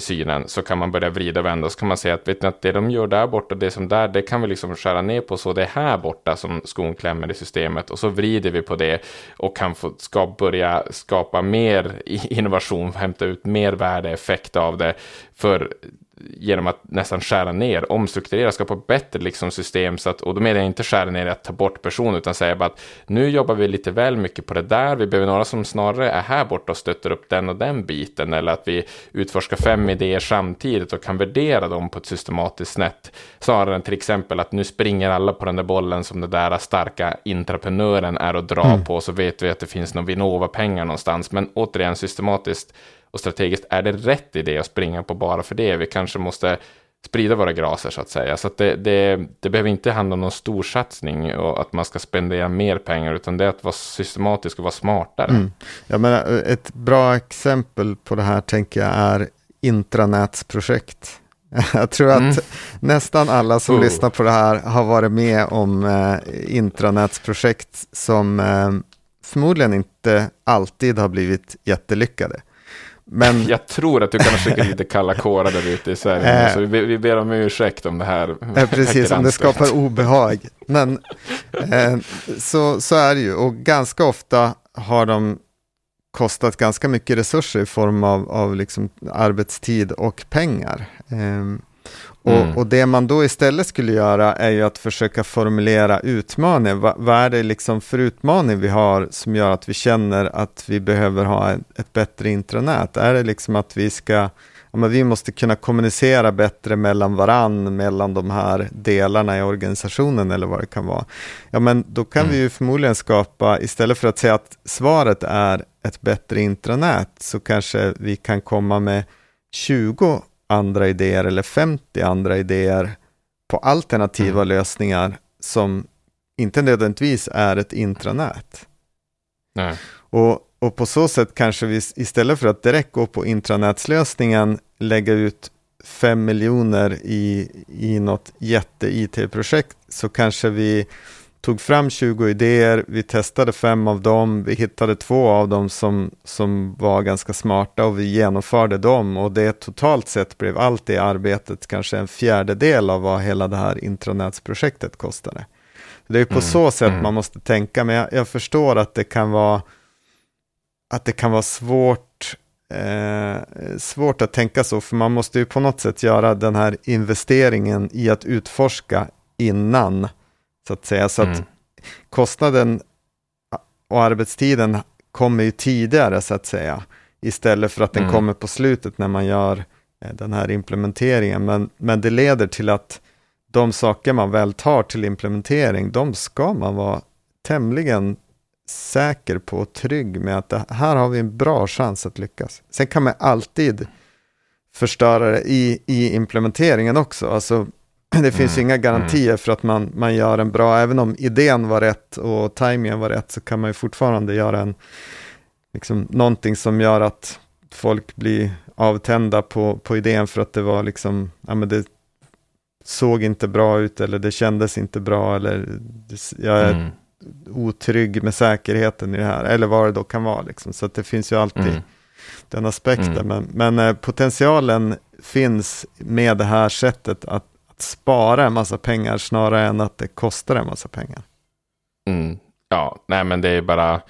synen så kan man börja vrida och vända och så kan man säga att, vet ni, att det de gör där borta, det som där, det kan vi liksom skära ner på så det är här borta som skon klämmer i systemet och så vrider vi på det och kan få ska börja skapa mer innovation, hämta ut mer värdeeffekt av det. För genom att nästan skära ner, omstrukturera, skapa bättre liksom system. Så att, och då menar jag inte skära ner att ta bort personer, utan säga bara att nu jobbar vi lite väl mycket på det där. Vi behöver några som snarare är här borta och stöttar upp den och den biten. Eller att vi utforskar fem idéer samtidigt och kan värdera dem på ett systematiskt sätt. Snarare än till exempel att nu springer alla på den där bollen som den där starka intraprenören är och drar mm. på. Så vet vi att det finns någon Vinnova-pengar någonstans. Men återigen systematiskt och strategiskt, är det rätt idé att springa på bara för det? Vi kanske måste sprida våra graser så att säga. Så att det, det, det behöver inte handla om någon stor satsning och att man ska spendera mer pengar, utan det är att vara systematisk och vara smartare. Mm. Jag menar, ett bra exempel på det här tänker jag är intranätsprojekt. [LAUGHS] Jag tror att mm. nästan alla som oh. lyssnar på det här har varit med om eh, intranätsprojekt som eh, förmodligen inte alltid har blivit jättelyckade. Men... Jag tror att du kan skicka [LAUGHS] lite kalla kårar där ute i Sverige. så vi, vi ber om ursäkt om det här. Eh, precis, om det skapar obehag. Men eh, så, så är det ju. Och ganska ofta har de kostat ganska mycket resurser i form av, av liksom arbetstid och pengar. Eh, mm. och, det man då istället skulle göra är ju att försöka formulera utmaningar. Va, vad är det liksom för utmaning vi har som gör att vi känner att vi behöver ha ett, ett bättre intranät? Är det liksom att vi ska, ja, men vi måste kunna kommunicera bättre mellan varann, mellan de här delarna i organisationen eller vad det kan vara? Ja, men då kan mm. vi ju förmodligen skapa, istället för att säga att svaret är ett bättre intranät, så kanske vi kan komma med 20 andra idéer eller 50 andra idéer på alternativa mm. lösningar som inte nödvändigtvis är ett intranät. Nej. Och, och på så sätt kanske vi istället för att direkt gå på intranätslösningen lägga ut 5 miljoner i, i något jätte-IT-projekt så kanske vi tog fram 20 idéer, vi testade fem av dem, vi hittade två av dem som, som var ganska smarta och vi genomförde dem och det totalt sett blev allt det arbetet kanske en fjärdedel av vad hela det här intranätsprojektet kostade. Det är på mm, så sätt mm. man måste tänka, men jag, jag, förstår att det kan vara att det kan vara svårt eh, svårt att tänka så, för man måste ju på något sätt göra den här investeringen i att utforska innan så att säga. Så mm. att kostnaden och arbetstiden kommer ju tidigare så att säga. Istället för att den mm. kommer på slutet när man gör eh, den här implementeringen. Men, men det leder till att de saker man väl tar till implementering, de ska man vara tämligen säker på och trygg med att det, här har vi en bra chans att lyckas. Sen kan man alltid förstöra det i, i implementeringen också. Alltså det finns mm. inga garantier mm. för att man, man gör en bra, även om idén var rätt och tajmingen var rätt, så kan man ju fortfarande göra en, liksom, någonting som gör att folk blir avtända på, på idén för att det var liksom, ja men det såg inte bra ut eller det kändes inte bra eller jag är mm. otrygg med säkerheten i det här, eller vad det då kan vara liksom. Så att det finns ju alltid mm. den aspekten, mm. men, men eh, potentialen finns med det här sättet att att spara en massa pengar snarare än att det kostar en massa pengar. Mm. Ja, nej men det är bara,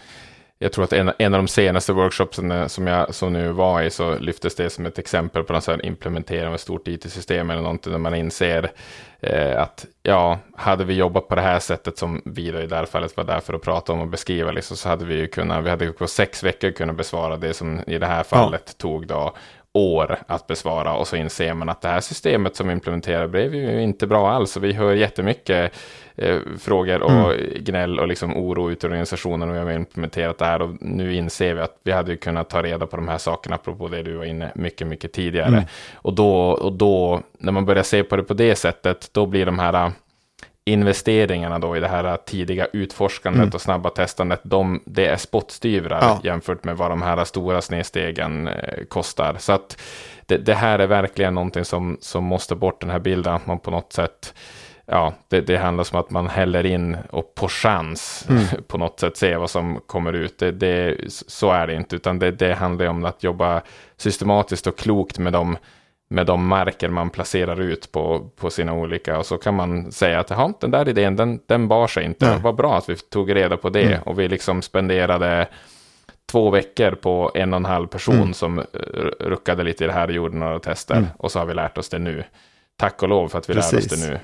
jag tror att en, en av de senaste workshopsen som jag som nu var i så lyftes det som ett exempel på någon implementering av ett stort it-system eller någonting där man inser eh, att ja, hade vi jobbat på det här sättet som vi då i det här fallet var där för att prata om och beskriva liksom, så hade vi ju kunnat, vi hade på sex veckor kunnat besvara det som i det här fallet ja. tog då år att besvara och så inser man att det här systemet som implementerar blev ju inte bra alls. Och vi hör jättemycket eh, frågor och mm. gnäll och liksom oro ute i organisationen och vi har implementerat det här och nu inser vi att vi hade kunnat ta reda på de här sakerna, apropå det du var inne mycket, mycket tidigare. Mm. Och, då, och då, när man börjar se på det på det sättet, då blir de här investeringarna då i det här tidiga utforskandet mm. och snabba testandet, de, det är spottstyvrar ja. jämfört med vad de här stora snedstegen eh, kostar. Så att det, det, här är verkligen någonting som, som måste bort, den här bilden, att man på något sätt Ja, det, det handlar om att man häller in och på chans mm. [LAUGHS] på något sätt se vad som kommer ut. Det, det, så är det inte, utan det, det handlar om att jobba systematiskt och klokt med de med de marker man placerar ut på, på sina olika. Och så kan man säga att den där idén, den, den bar sig inte. Det var bra att vi tog reda på det. Mm. Och vi liksom spenderade två veckor på en och en halv person Mm. som eh, ruckade lite i det här och gjorde några tester. Mm. Och så har vi lärt oss det nu. Tack och lov för att vi lär oss Precis. det nu.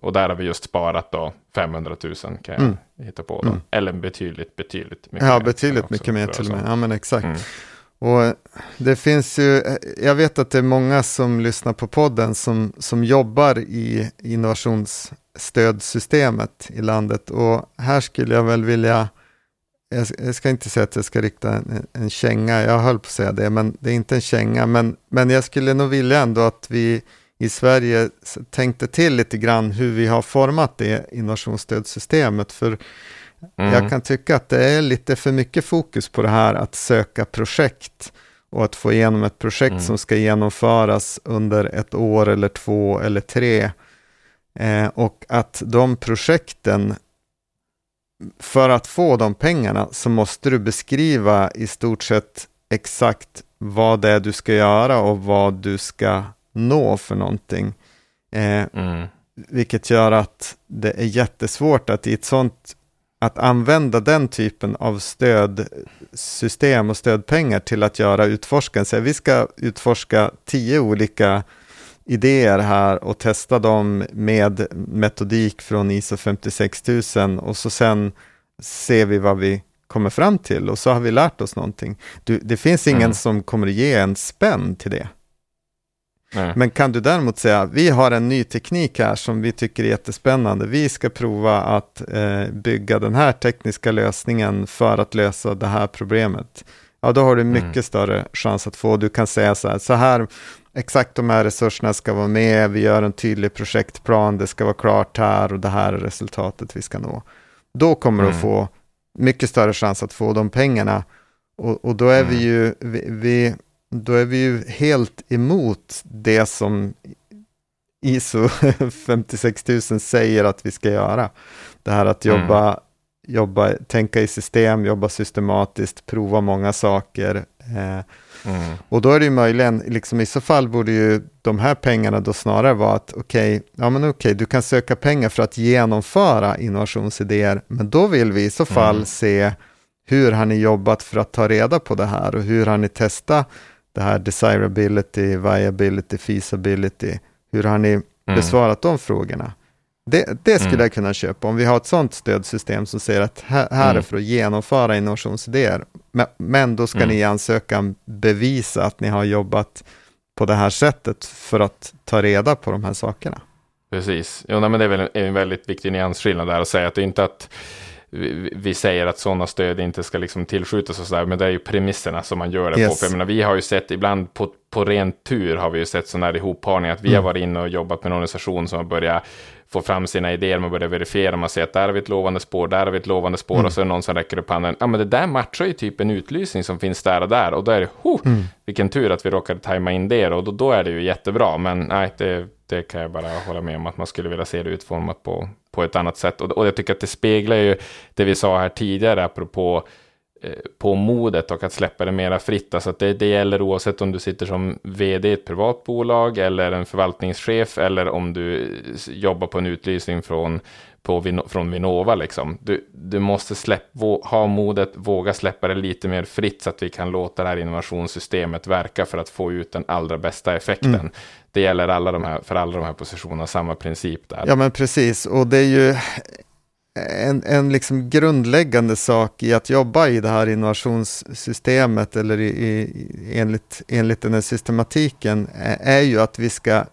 Och där har vi just sparat då 500 000 kan jag Mm. hitta på. Då. Mm. Eller betydligt, betydligt mycket Ja, betydligt mycket mer till och med. Ja, men exakt. Och det finns ju, jag vet att det är många som lyssnar på podden som, som jobbar i innovationsstödsystemet i landet. Och här skulle jag väl vilja, jag, ska inte säga att jag ska rikta en, en känga, jag höll på att säga det, men det är inte en känga. Men, men jag skulle nog vilja ändå att vi i Sverige tänkte till lite grann hur vi har format det innovationsstödsystemet. För Mm. jag kan tycka att det är lite för mycket fokus på det här att söka projekt och att få igenom ett projekt Mm. som ska genomföras under ett år eller två eller tre. Eh, och att de projekten, för att få de pengarna så måste du beskriva i stort sett exakt vad det är du ska göra och vad du ska nå för någonting. Eh, Mm. vilket gör att det är jättesvårt att i ett sånt att använda den typen av stödsystem och stödpengar till att göra utforskande. Så vi ska utforska tio olika idéer här och testa dem med metodik från ISO 56000 och så sen ser vi vad vi kommer fram till och så har vi lärt oss någonting. Du, det finns ingen Mm. som kommer att ge en spänn till det. Nej. Men kan du däremot säga, vi har en ny teknik här som vi tycker är jättespännande. Vi ska prova att eh, bygga den här tekniska lösningen för att lösa det här problemet. Ja, då har du mycket Mm. större chans att få. Du kan säga så här, så här, exakt de här resurserna ska vara med. Vi gör en tydlig projektplan, det ska vara klart här och det här är resultatet vi ska nå. Då kommer du att Mm. få mycket större chans att få de pengarna. Och, och då är vi Mm. ju, vi, vi, då är vi ju helt emot det som ISO [LAUGHS] 56000 säger att vi ska göra. Det här att Mm. jobba, jobba tänka i system, jobba systematiskt, prova många saker. Eh, Mm. och då är det ju möjligen, liksom i så fall borde ju de här pengarna då snarare vara att okej, ja men okej, du kan söka pengar för att genomföra innovationsidéer, men då vill vi i så fall Mm. se hur har ni jobbat för att ta reda på det här och hur har ni testat det här desirability, viability, feasibility, hur har ni Mm. besvarat de frågorna? Det, det skulle Mm. jag kunna köpa om vi har ett sådant stödsystem som säger att här, här är Mm. för att genomföra innovationsidéer. Men, men då ska Mm. ni i ansökan bevisa att ni har jobbat på det här sättet för att ta reda på de här sakerna. Precis. Jo, nej, men det är väl en, en väldigt viktig nyansskillnad där att säga att det är inte att vi, vi säger att sådana stöd inte ska liksom tillskjutas och sådär, men det är ju premisserna som man gör det på. Yes. För jag menar, vi har ju sett ibland på, på ren tur har vi ju sett sådana här ihopparningar, att vi Mm. har varit inne och jobbat med en organisation som har börjat få fram sina idéer, man börjar verifiera, man ser att där har vi ett lovande spår, där har vi ett lovande spår, Mm. och så är det någon som räcker upp handen, ja men det där matchar ju typ en utlysning som finns där och där, och då är det, ho, Mm. vilken tur att vi råkade tajma in det, och då, då är det ju jättebra, men nej, det, det kan jag bara hålla med om, att man skulle vilja se det utformat på, på ett annat sätt, och, och jag tycker att det speglar ju det vi sa här tidigare, apropå eh, på modet och att släppa det mera fritt. Alltså att det, det gäller oavsett om du sitter som vd i ett privat bolag eller en förvaltningschef eller om du eh, jobbar på en utlysning från, på, Vino- från Vinnova. Liksom. Du, du måste släpp, ha modet, våga släppa det lite mer fritt så att vi kan låta det här innovationssystemet verka för att få ut den allra bästa effekten. Mm. Det gäller alla de här, för alla de här positionerna, samma princip där. Ja men precis, och det är ju en, en liksom grundläggande sak i att jobba i det här innovationssystemet eller i, i, enligt, enligt den här systematiken är ju att vi ska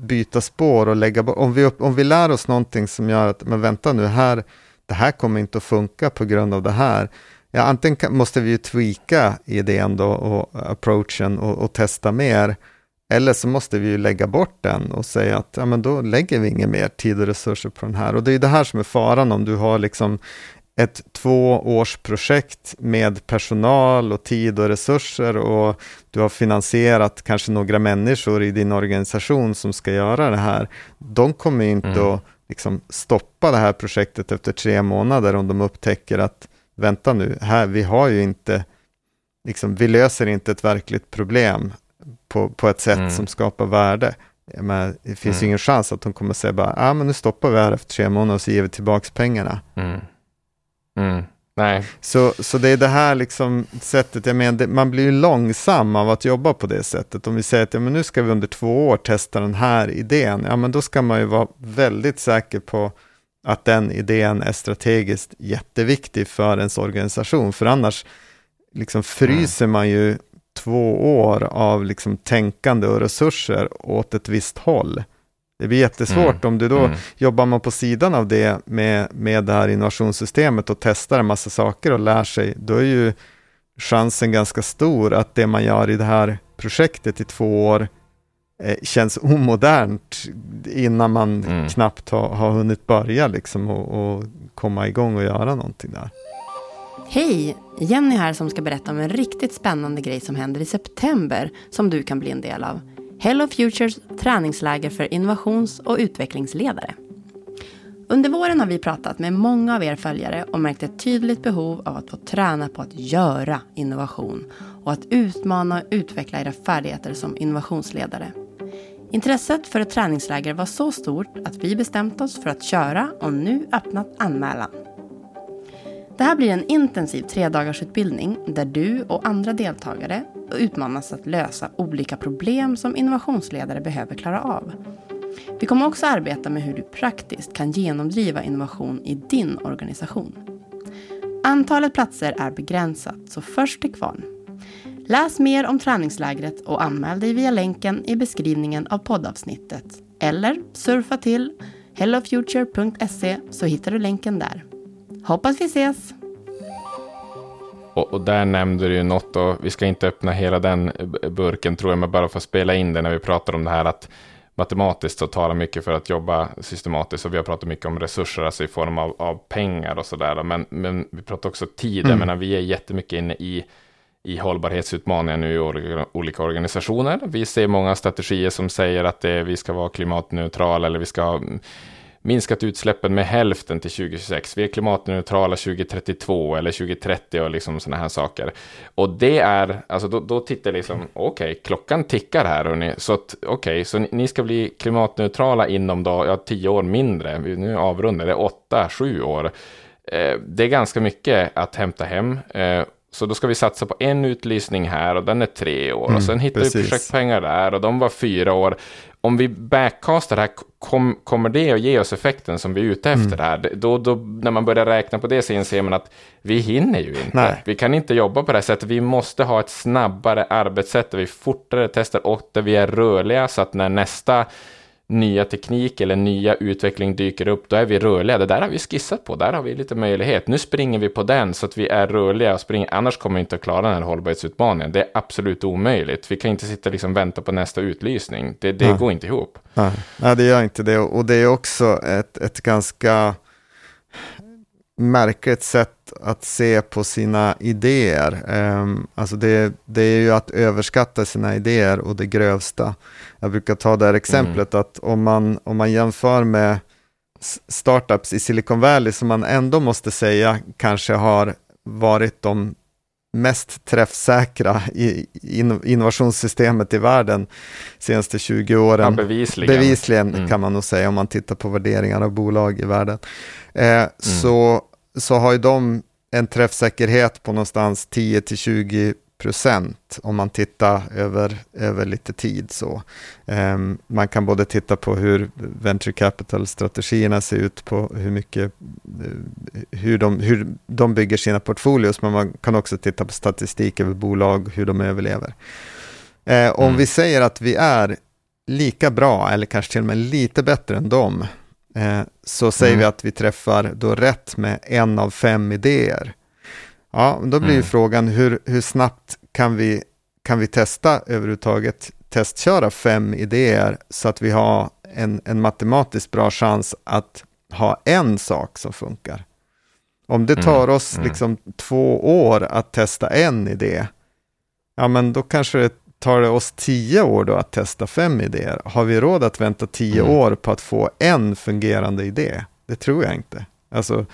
byta spår och lägga bort. om vi, upp, om vi lär oss någonting som gör att, men vänta nu, här, det här kommer inte att funka på grund av det här. Ja, antingen kan, måste vi ju tweaka idén då och approachen och, och testa mer. Eller så måste vi ju lägga bort den och säga att ja, men då lägger vi inget mer tid och resurser på den här. Och det är ju det här som är faran om du har liksom ett tvåårsprojekt med personal och tid och resurser och du har finansierat kanske några människor i din organisation som ska göra det här. De kommer ju inte Mm. att liksom stoppa det här projektet efter tre månader om de upptäcker att vänta nu, här, vi har ju inte, liksom, vi löser inte ett verkligt problem på, på ett sätt Mm. som skapar värde. Men det finns ju Mm. ingen chans att de kommer säga bara, ah, men nu stoppar vi här efter tre månader och så ger vi tillbaka pengarna. Mm. Mm. Nej. Så, så det är det här liksom sättet, jag menar, det, man blir ju långsam av att jobba på det sättet. Om vi säger att ja, men nu ska vi under två år testa den här idén, ja men då ska man ju vara väldigt säker på att den idén är strategiskt jätteviktig för ens organisation, för annars liksom fryser mm. man ju två år av liksom tänkande och resurser åt ett visst håll. Det blir jättesvårt mm. om du då mm. jobbar man på sidan av det med, med det här innovationssystemet och testar en massa saker och lär sig, då är ju chansen ganska stor att det man gör i det här projektet i två år eh, känns omodernt innan man mm. knappt har, har hunnit börja liksom och, och komma igång och göra någonting där. Hej! Jenny här som ska berätta om en riktigt spännande grej som händer i september som du kan bli en del av. Hello Futures träningsläger för innovations och utvecklingsledare. Under våren har vi pratat med många av er följare och märkt ett tydligt behov av att få träna på att göra innovation och att utmana och utveckla era färdigheter som innovationsledare. Intresset för ett träningsläger var så stort att vi bestämt oss för att köra och nu öppnat anmälan. Det här blir en intensiv tredagarsutbildning där du och andra deltagare utmanas att lösa olika problem som innovationsledare behöver klara av. Vi kommer också arbeta med hur du praktiskt kan genomdriva innovation i din organisation. Antalet platser är begränsat, så först till kvarn. Läs mer om träningslägret och anmäl dig via länken i beskrivningen av poddavsnittet. Eller surfa till hellofuture.se så hittar du länken där. Hoppas vi ses! Och, och, där nämnde du ju något, och vi ska inte öppna hela den burken tror jag, men bara för att spela in det när vi pratar om det här att matematiskt så talar mycket för att jobba systematiskt, och vi har pratat mycket om resurser, alltså i form av, av pengar och sådär, men, men vi pratar också tid, mm. jag menar vi är jättemycket inne i i hållbarhetsutmaningar nu i olika organisationer. Vi ser många strategier som säger att det, vi ska vara klimatneutrala eller vi ska minskat utsläppen med hälften till 2026. Vi är klimatneutrala 2032 eller 2030 och liksom sådana här saker. Och det är, alltså då, då tittar liksom, okej, okay, klockan tickar här hörni. Så okej, okay, så ni, ni, ska bli klimatneutrala inom då, ja, tio år mindre. Nu avrundar det åtta, sju år. Eh, det är ganska mycket att hämta hem. Eh, så då ska vi satsa på en utlysning här och den är tre år. Mm, och sen hittar precis. vi projektpengar där och de var fyra år om vi backcastar det här, kom, kommer det att ge oss effekten som vi är ute efter mm. här? Då, då, när man börjar räkna på det så inser man att vi hinner ju inte. Nej. Vi kan inte jobba på det här sättet. Vi måste ha ett snabbare arbetssätt där vi fortare testar och där vi är rörliga så att när nästa nya teknik eller nya utveckling dyker upp, då är vi rörliga. Det där har vi skissat på, där har vi lite möjlighet. Nu springer vi på den så att vi är rörliga och springer, annars kommer vi inte att klara den här hållbarhetsutmaningen. Det är absolut omöjligt. Vi kan inte sitta och liksom vänta på nästa utlysning. Det, det går inte ihop. Nej. Nej, det gör inte det. Och det är också ett, ett ganska märkligt sätt att se på sina idéer. Um, alltså det, det, är ju att överskatta sina idéer och det grövsta. Jag brukar ta det här exemplet mm. att om man, om man jämför med startups i Silicon Valley som man ändå måste säga kanske har varit de mest träffsäkra i innovationssystemet i världen senaste 20 åren. Ja, bevisligen. Bevisligen mm. kan man nog säga om man tittar på värderingar av bolag i världen. Eh, mm. så, så har ju de en träffsäkerhet på någonstans 10-20 procent om man tittar över, över lite tid. Så. Um, man kan både titta på hur venture capital-strategierna ser ut, på hur mycket uh, hur, de, hur de bygger sina portfolios, men man kan också titta på statistik över bolag, hur de överlever. Uh, om mm. vi säger att vi är lika bra, eller kanske till och med lite bättre än dem, uh, så säger mm. vi att vi träffar då rätt med en av fem idéer. Ja, då blir mm. frågan hur, hur snabbt kan vi, kan vi testa överhuvudtaget testköra fem idéer så att vi har en, en matematiskt bra chans att ha en sak som funkar. Om det tar mm. oss mm. liksom två år att testa en idé, ja men då kanske det tar det oss tio år då att testa fem idéer. Har vi råd att vänta tio mm. år på att få en fungerande idé? Det tror jag inte. Alltså,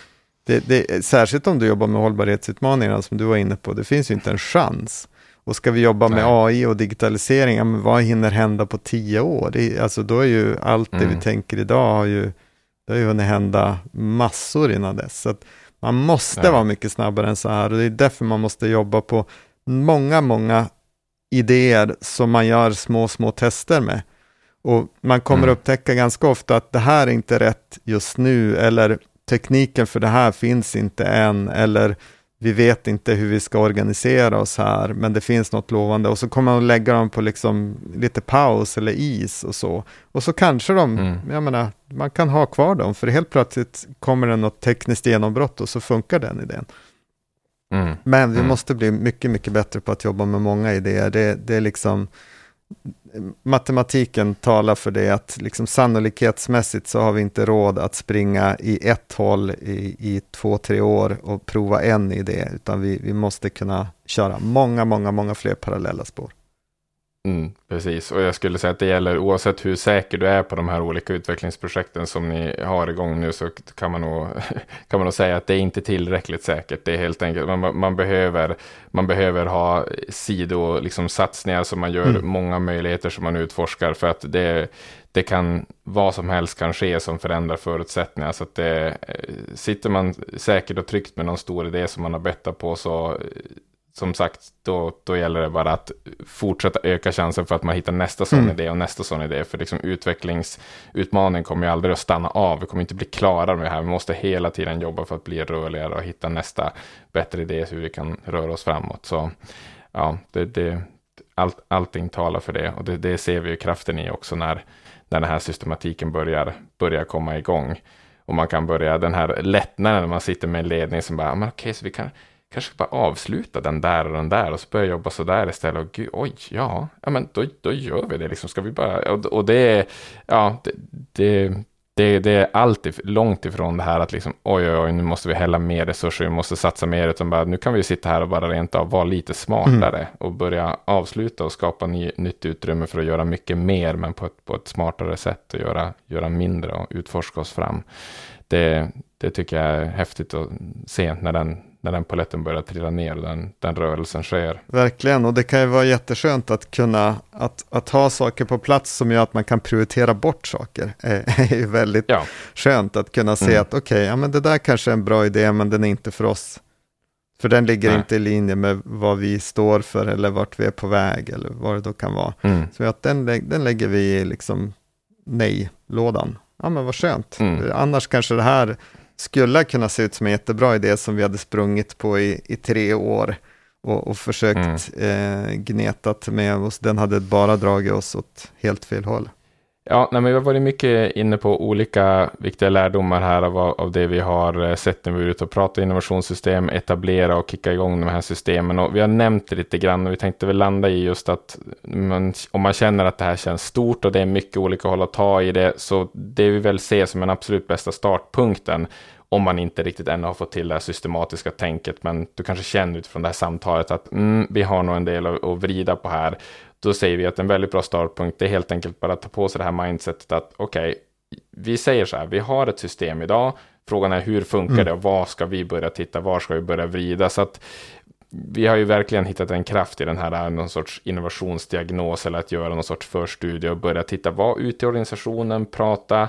det, det, särskilt om du jobbar med hållbarhetsutmaningarna som du var inne på, det finns ju inte en chans. Och ska vi jobba Nej. med AI och digitalisering, men vad hinner hända på tio år? Det, alltså då är ju allt det mm. vi tänker idag, har ju, det har ju hunnit hända massor innan dess. Så Man måste Nej. vara mycket snabbare än så här och det är därför man måste jobba på många, många idéer som man gör små, små tester med. Och man kommer mm. upptäcka ganska ofta att det här är inte rätt just nu, eller tekniken för det här finns inte än, eller vi vet inte hur vi ska organisera oss här, men det finns något lovande. Och så kommer man lägga dem på liksom lite paus eller is och så. Och så kanske de, mm. jag menar, man kan ha kvar dem, för helt plötsligt kommer det något tekniskt genombrott och så funkar den idén. Mm. Men vi mm. måste bli mycket, mycket bättre på att jobba med många idéer. Det, det är liksom, matematiken talar för det, att liksom sannolikhetsmässigt så har vi inte råd att springa i ett håll i, i två, tre år och prova en idé, utan vi, vi måste kunna köra många, många, många fler parallella spår. Mm, precis, och jag skulle säga att det gäller oavsett hur säker du är på de här olika utvecklingsprojekten som ni har igång nu så kan man nog, [LAUGHS] kan man nog säga att det är inte tillräckligt säkert. Det är helt enkelt, man, man behöver, man behöver ha sido, liksom satsningar som man gör mm. många möjligheter som man utforskar för att det, det kan, vad som helst kan ske som förändrar förutsättningar. Så att det, sitter man säkert och tryggt med någon stor idé som man har bettat på så som sagt, då, då gäller det bara att fortsätta öka chansen för att man hittar nästa sån mm. idé och nästa sån idé. För liksom utvecklingsutmaningen kommer ju aldrig att stanna av. Vi kommer inte bli klara med det här. Vi måste hela tiden jobba för att bli rörligare och hitta nästa bättre idé hur vi kan röra oss framåt. Så ja, det, det, allt, allting talar för det och det, det ser vi ju kraften i också när, när den här systematiken börjar, börjar komma igång. Och man kan börja den här lättnaden när man sitter med en ledning som bara, men okej, så vi kan kanske bara avsluta den där och den där och så börja jobba så där istället. Och gud, oj, ja, ja men då, då gör vi det liksom. Ska vi bara, och, och det är, ja, det, det, det, det är alltid långt ifrån det här att liksom, oj, oj, oj, nu måste vi hälla mer resurser, vi måste satsa mer, utan bara, nu kan vi sitta här och bara rent av vara lite smartare mm. och börja avsluta och skapa ny, nytt utrymme för att göra mycket mer, men på ett, på ett smartare sätt och göra, göra mindre och utforska oss fram. Det, det tycker jag är häftigt att se när den när den paletten börjar trilla ner och den, den rörelsen sker. Verkligen, och det kan ju vara jätteskönt att kunna att, att ha saker på plats som gör att man kan prioritera bort saker. Det [LAUGHS] är ju väldigt ja. skönt att kunna se mm. att okej, okay, ja, men det där kanske är en bra idé, men den är inte för oss. För den ligger Nej. inte i linje med vad vi står för eller vart vi är på väg eller vad det då kan vara. Mm. Så att den, den lägger vi i liksom nej-lådan. Ja men vad skönt. Mm. Annars kanske det här skulle kunna se ut som en jättebra idé som vi hade sprungit på i, i tre år och, och försökt mm. eh, gnetat med oss. Den hade bara dragit oss åt helt fel håll. Ja, nej, men vi har varit mycket inne på olika viktiga lärdomar här av, av det vi har eh, sett när vi är ute och pratar innovationssystem, etablera och kicka igång de här systemen. Och vi har nämnt det lite grann och vi tänkte väl landa i just att man, om man känner att det här känns stort och det är mycket olika håll att ta i det, så det vi väl ser som den absolut bästa startpunkten om man inte riktigt ännu har fått till det här systematiska tänket, men du kanske känner utifrån det här samtalet att mm, vi har nog en del att, att vrida på här. Då säger vi att en väldigt bra startpunkt är helt enkelt bara att ta på sig det här mindsetet att okej, okay, vi säger så här, vi har ett system idag, frågan är hur funkar mm. det och vad ska vi börja titta, var ska vi börja vrida? Så att vi har ju verkligen hittat en kraft i den här någon sorts innovationsdiagnos eller att göra någon sorts förstudie och börja titta vad ute i organisationen, prata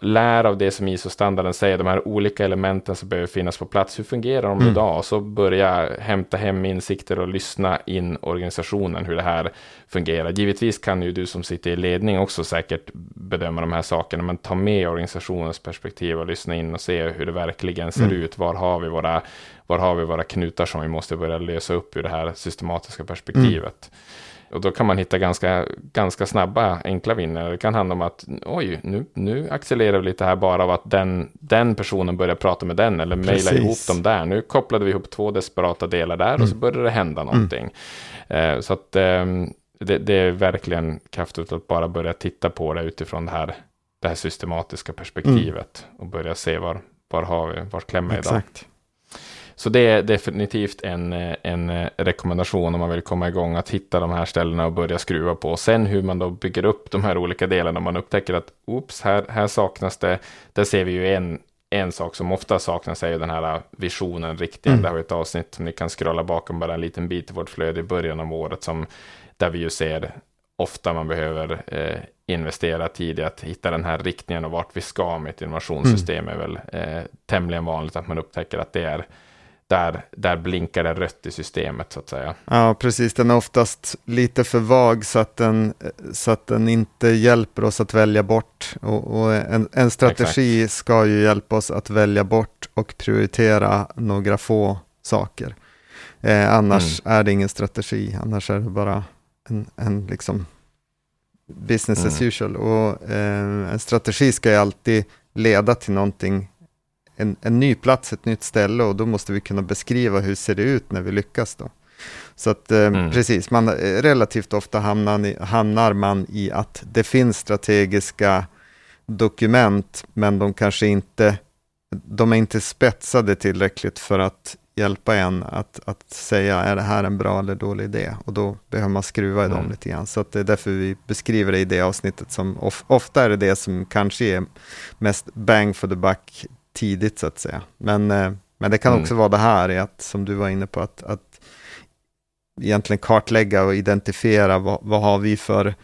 lär av det som ISO-standarden säger, de här olika elementen som behöver finnas på plats. Hur fungerar de mm. idag? Och så börja hämta hem insikter och lyssna in organisationen, hur det här fungerar. Givetvis kan ju du som sitter i ledning också säkert bedöma de här sakerna, men ta med organisationens perspektiv och lyssna in och se hur det verkligen ser mm. ut. Var har vi våra var har vi våra knutar som vi måste börja lösa upp ur det här systematiska perspektivet. Mm. Och då kan man hitta ganska, ganska snabba, enkla vinnare. Det kan handla om att oj, nu, nu accelererar vi lite här bara av att den, den personen börjar prata med den eller mejla ihop dem där. Nu kopplade vi ihop två desperata delar där mm. och så mm. började det hända någonting. Mm. Eh, så att eh, det, det, är verkligen kraftfullt att bara börja titta på det utifrån det här, det här systematiska perspektivet mm. och börja se var, var har vi, var klämmer idag. Så det är definitivt en, en rekommendation om man vill komma igång att hitta de här ställena och börja skruva på. Sen hur man då bygger upp de här olika delarna. Man upptäcker att oops, här, här saknas det. Där ser vi ju en, en sak som ofta saknas är ju den här visionen, riktigen. Mm. Det har vi ett avsnitt som ni kan scrolla bakom bara en liten bit i vårt flöde i början av året som där vi ju ser ofta man behöver eh, investera tid i att hitta den här riktningen och vart vi ska med ett innovationssystem mm. är väl eh, tämligen vanligt att man upptäcker att det är där, där blinkar det rött i systemet så att säga. Ja, precis. Den är oftast lite för vag så att den, så att den inte hjälper oss att välja bort. Och, och en, en, strategi Exakt. ska ju hjälpa oss att välja bort och prioritera några få saker. Eh, annars mm. är det ingen strategi, annars är det bara en, en liksom business mm. as usual. Och eh, en strategi ska ju alltid leda till någonting en, en ny plats, ett nytt ställe och då måste vi kunna beskriva hur ser det ut när vi lyckas då. Så att eh, mm. precis, man, eh, relativt ofta hamnar, hamnar man i att det finns strategiska dokument, men de kanske inte, de är inte spetsade tillräckligt för att hjälpa en att, att säga, är det här en bra eller dålig idé? Och då behöver man skruva i dem mm. lite grann. Så att det är därför vi beskriver det i det avsnittet, som of, ofta är det det som kanske är mest bang for the buck tidigt så att säga. Men, eh, men det kan mm. också vara det här, att, som du var inne på, att, att egentligen kartlägga och identifiera vad, vad har vi för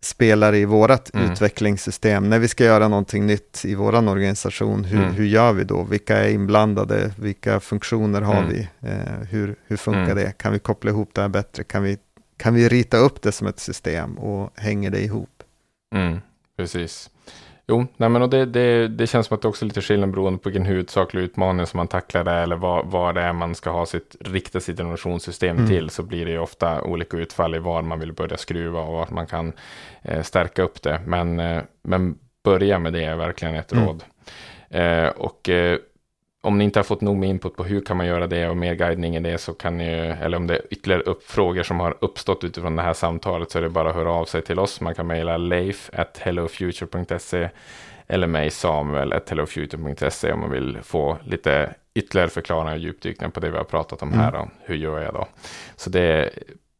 spelare i vårt mm. utvecklingssystem. När vi ska göra någonting nytt i vår organisation, hur, mm. hur gör vi då? Vilka är inblandade? Vilka funktioner har mm. vi? Eh, hur, hur funkar mm. det? Kan vi koppla ihop det här bättre? Kan vi, kan vi rita upp det som ett system och hänger det ihop? Mm. Precis. Jo, nej men och det, det, det känns som att det också är lite skillnad beroende på vilken huvudsaklig utmaning som man tacklar det eller vad, vad det är man ska ha sitt, rikta sitt innovationssystem mm. till så blir det ju ofta olika utfall i var man vill börja skruva och vart man kan eh, stärka upp det. Men, eh, men börja med det är verkligen ett mm. råd. Eh, och eh, om ni inte har fått nog med input på hur kan man göra det och mer guidning i det så kan ni, eller om det är ytterligare upp, frågor som har uppstått utifrån det här samtalet så är det bara att höra av sig till oss. Man kan mejla leif at hellofuture.se eller mig samuel at hellofuture.se om man vill få lite ytterligare förklaringar och djupdykningar på det vi har pratat om mm. här. Och hur gör jag då? Så det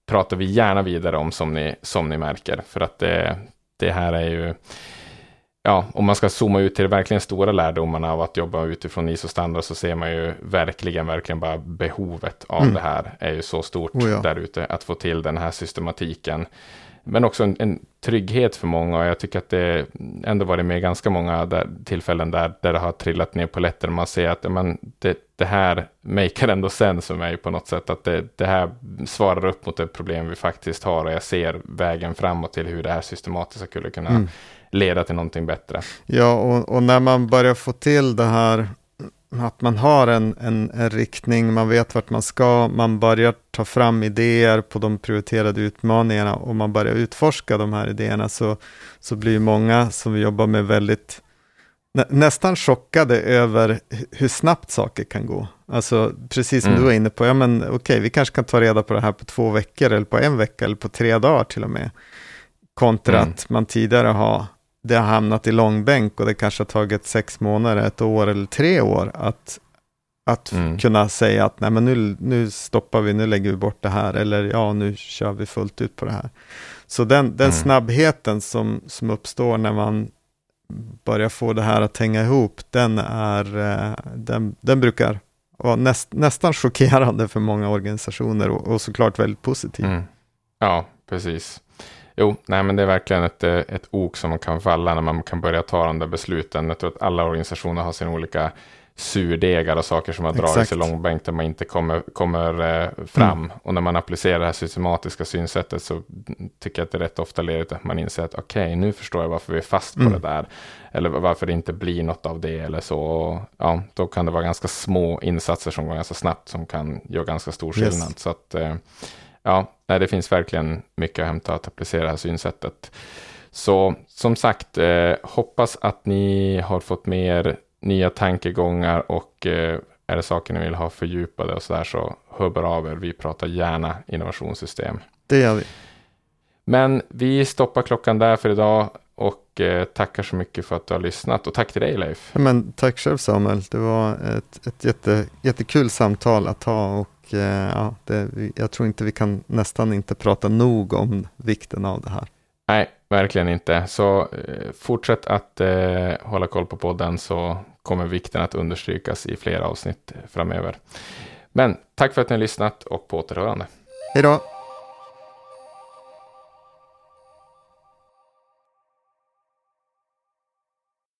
pratar vi gärna vidare om som ni, som ni märker. För att det, det här är ju ja, om man ska zooma ut till de verkligen stora lärdomarna av att jobba utifrån ISO-standard så ser man ju verkligen, verkligen bara behovet av mm. det här är ju så stort oh ja. där ute, att få till den här systematiken. Men också en, en, trygghet för många och jag tycker att det ändå varit med ganska många där, tillfällen där, där det har trillat ner på lätter och man ser att man, det, det här maker ändå sens för mig på något sätt, att det, det här svarar upp mot det problem vi faktiskt har och jag ser vägen framåt till hur det här systematiskt skulle kunna mm leda till någonting bättre. Ja, och, och, när man börjar få till det här, att man har en, en, en, riktning, man vet vart man ska, man börjar ta fram idéer på de prioriterade utmaningarna och man börjar utforska de här idéerna så, så blir många som vi jobbar med väldigt nästan chockade över hur snabbt saker kan gå. Alltså precis som mm. du var inne på, ja men okej, okay, vi kanske kan ta reda på det här på två veckor eller på en vecka eller på tre dagar till och med. Kontra mm. att man tidigare har det har hamnat i långbänk och det kanske har tagit sex månader, ett år eller tre år att, att mm. kunna säga att nej men nu, nu stoppar vi, nu lägger vi bort det här eller ja, nu kör vi fullt ut på det här. Så den, den mm. snabbheten som, som uppstår när man börjar få det här att hänga ihop, den, är, eh, den, den brukar vara näst, nästan chockerande för många organisationer och, och såklart väldigt positiv. Mm. Ja, precis. Jo, nej men det är verkligen ett, eh, ett ok som man kan falla när man kan börja ta de där besluten. Jag tror att alla organisationer har sina olika surdegar och saker som har dragits i långbänk där man inte kommer, kommer eh, fram. Mm. Och när man applicerar det här systematiska synsättet så tycker jag att det rätt ofta leder till att man inser att okej, okay, nu förstår jag varför vi är fast på mm. det där. Eller varför det inte blir något av det eller så. Och, ja, då kan det vara ganska små insatser som går ganska snabbt som kan göra ganska stor skillnad. Yes. Så att, ja, det finns verkligen mycket att hämta att applicera det här synsättet. Så som sagt, eh, hoppas att ni har fått med er nya tankegångar och eh, är det saker ni vill ha fördjupade och så där så hör bara av er. Vi pratar gärna innovationssystem. Det gör vi. Men vi stoppar klockan där för idag och eh, tackar så mycket för att du har lyssnat och tack till dig Leif. Men tack själv Samuel. Det var ett, ett jätte, jättekul samtal att ha och Eh, ja, det, jag tror inte vi kan nästan inte prata nog om vikten av det här. Nej, verkligen inte. Så eh, fortsätt att eh, hålla koll på podden så kommer vikten att understrykas i flera avsnitt framöver. Men tack för att ni har lyssnat och på återhörande. Hej då!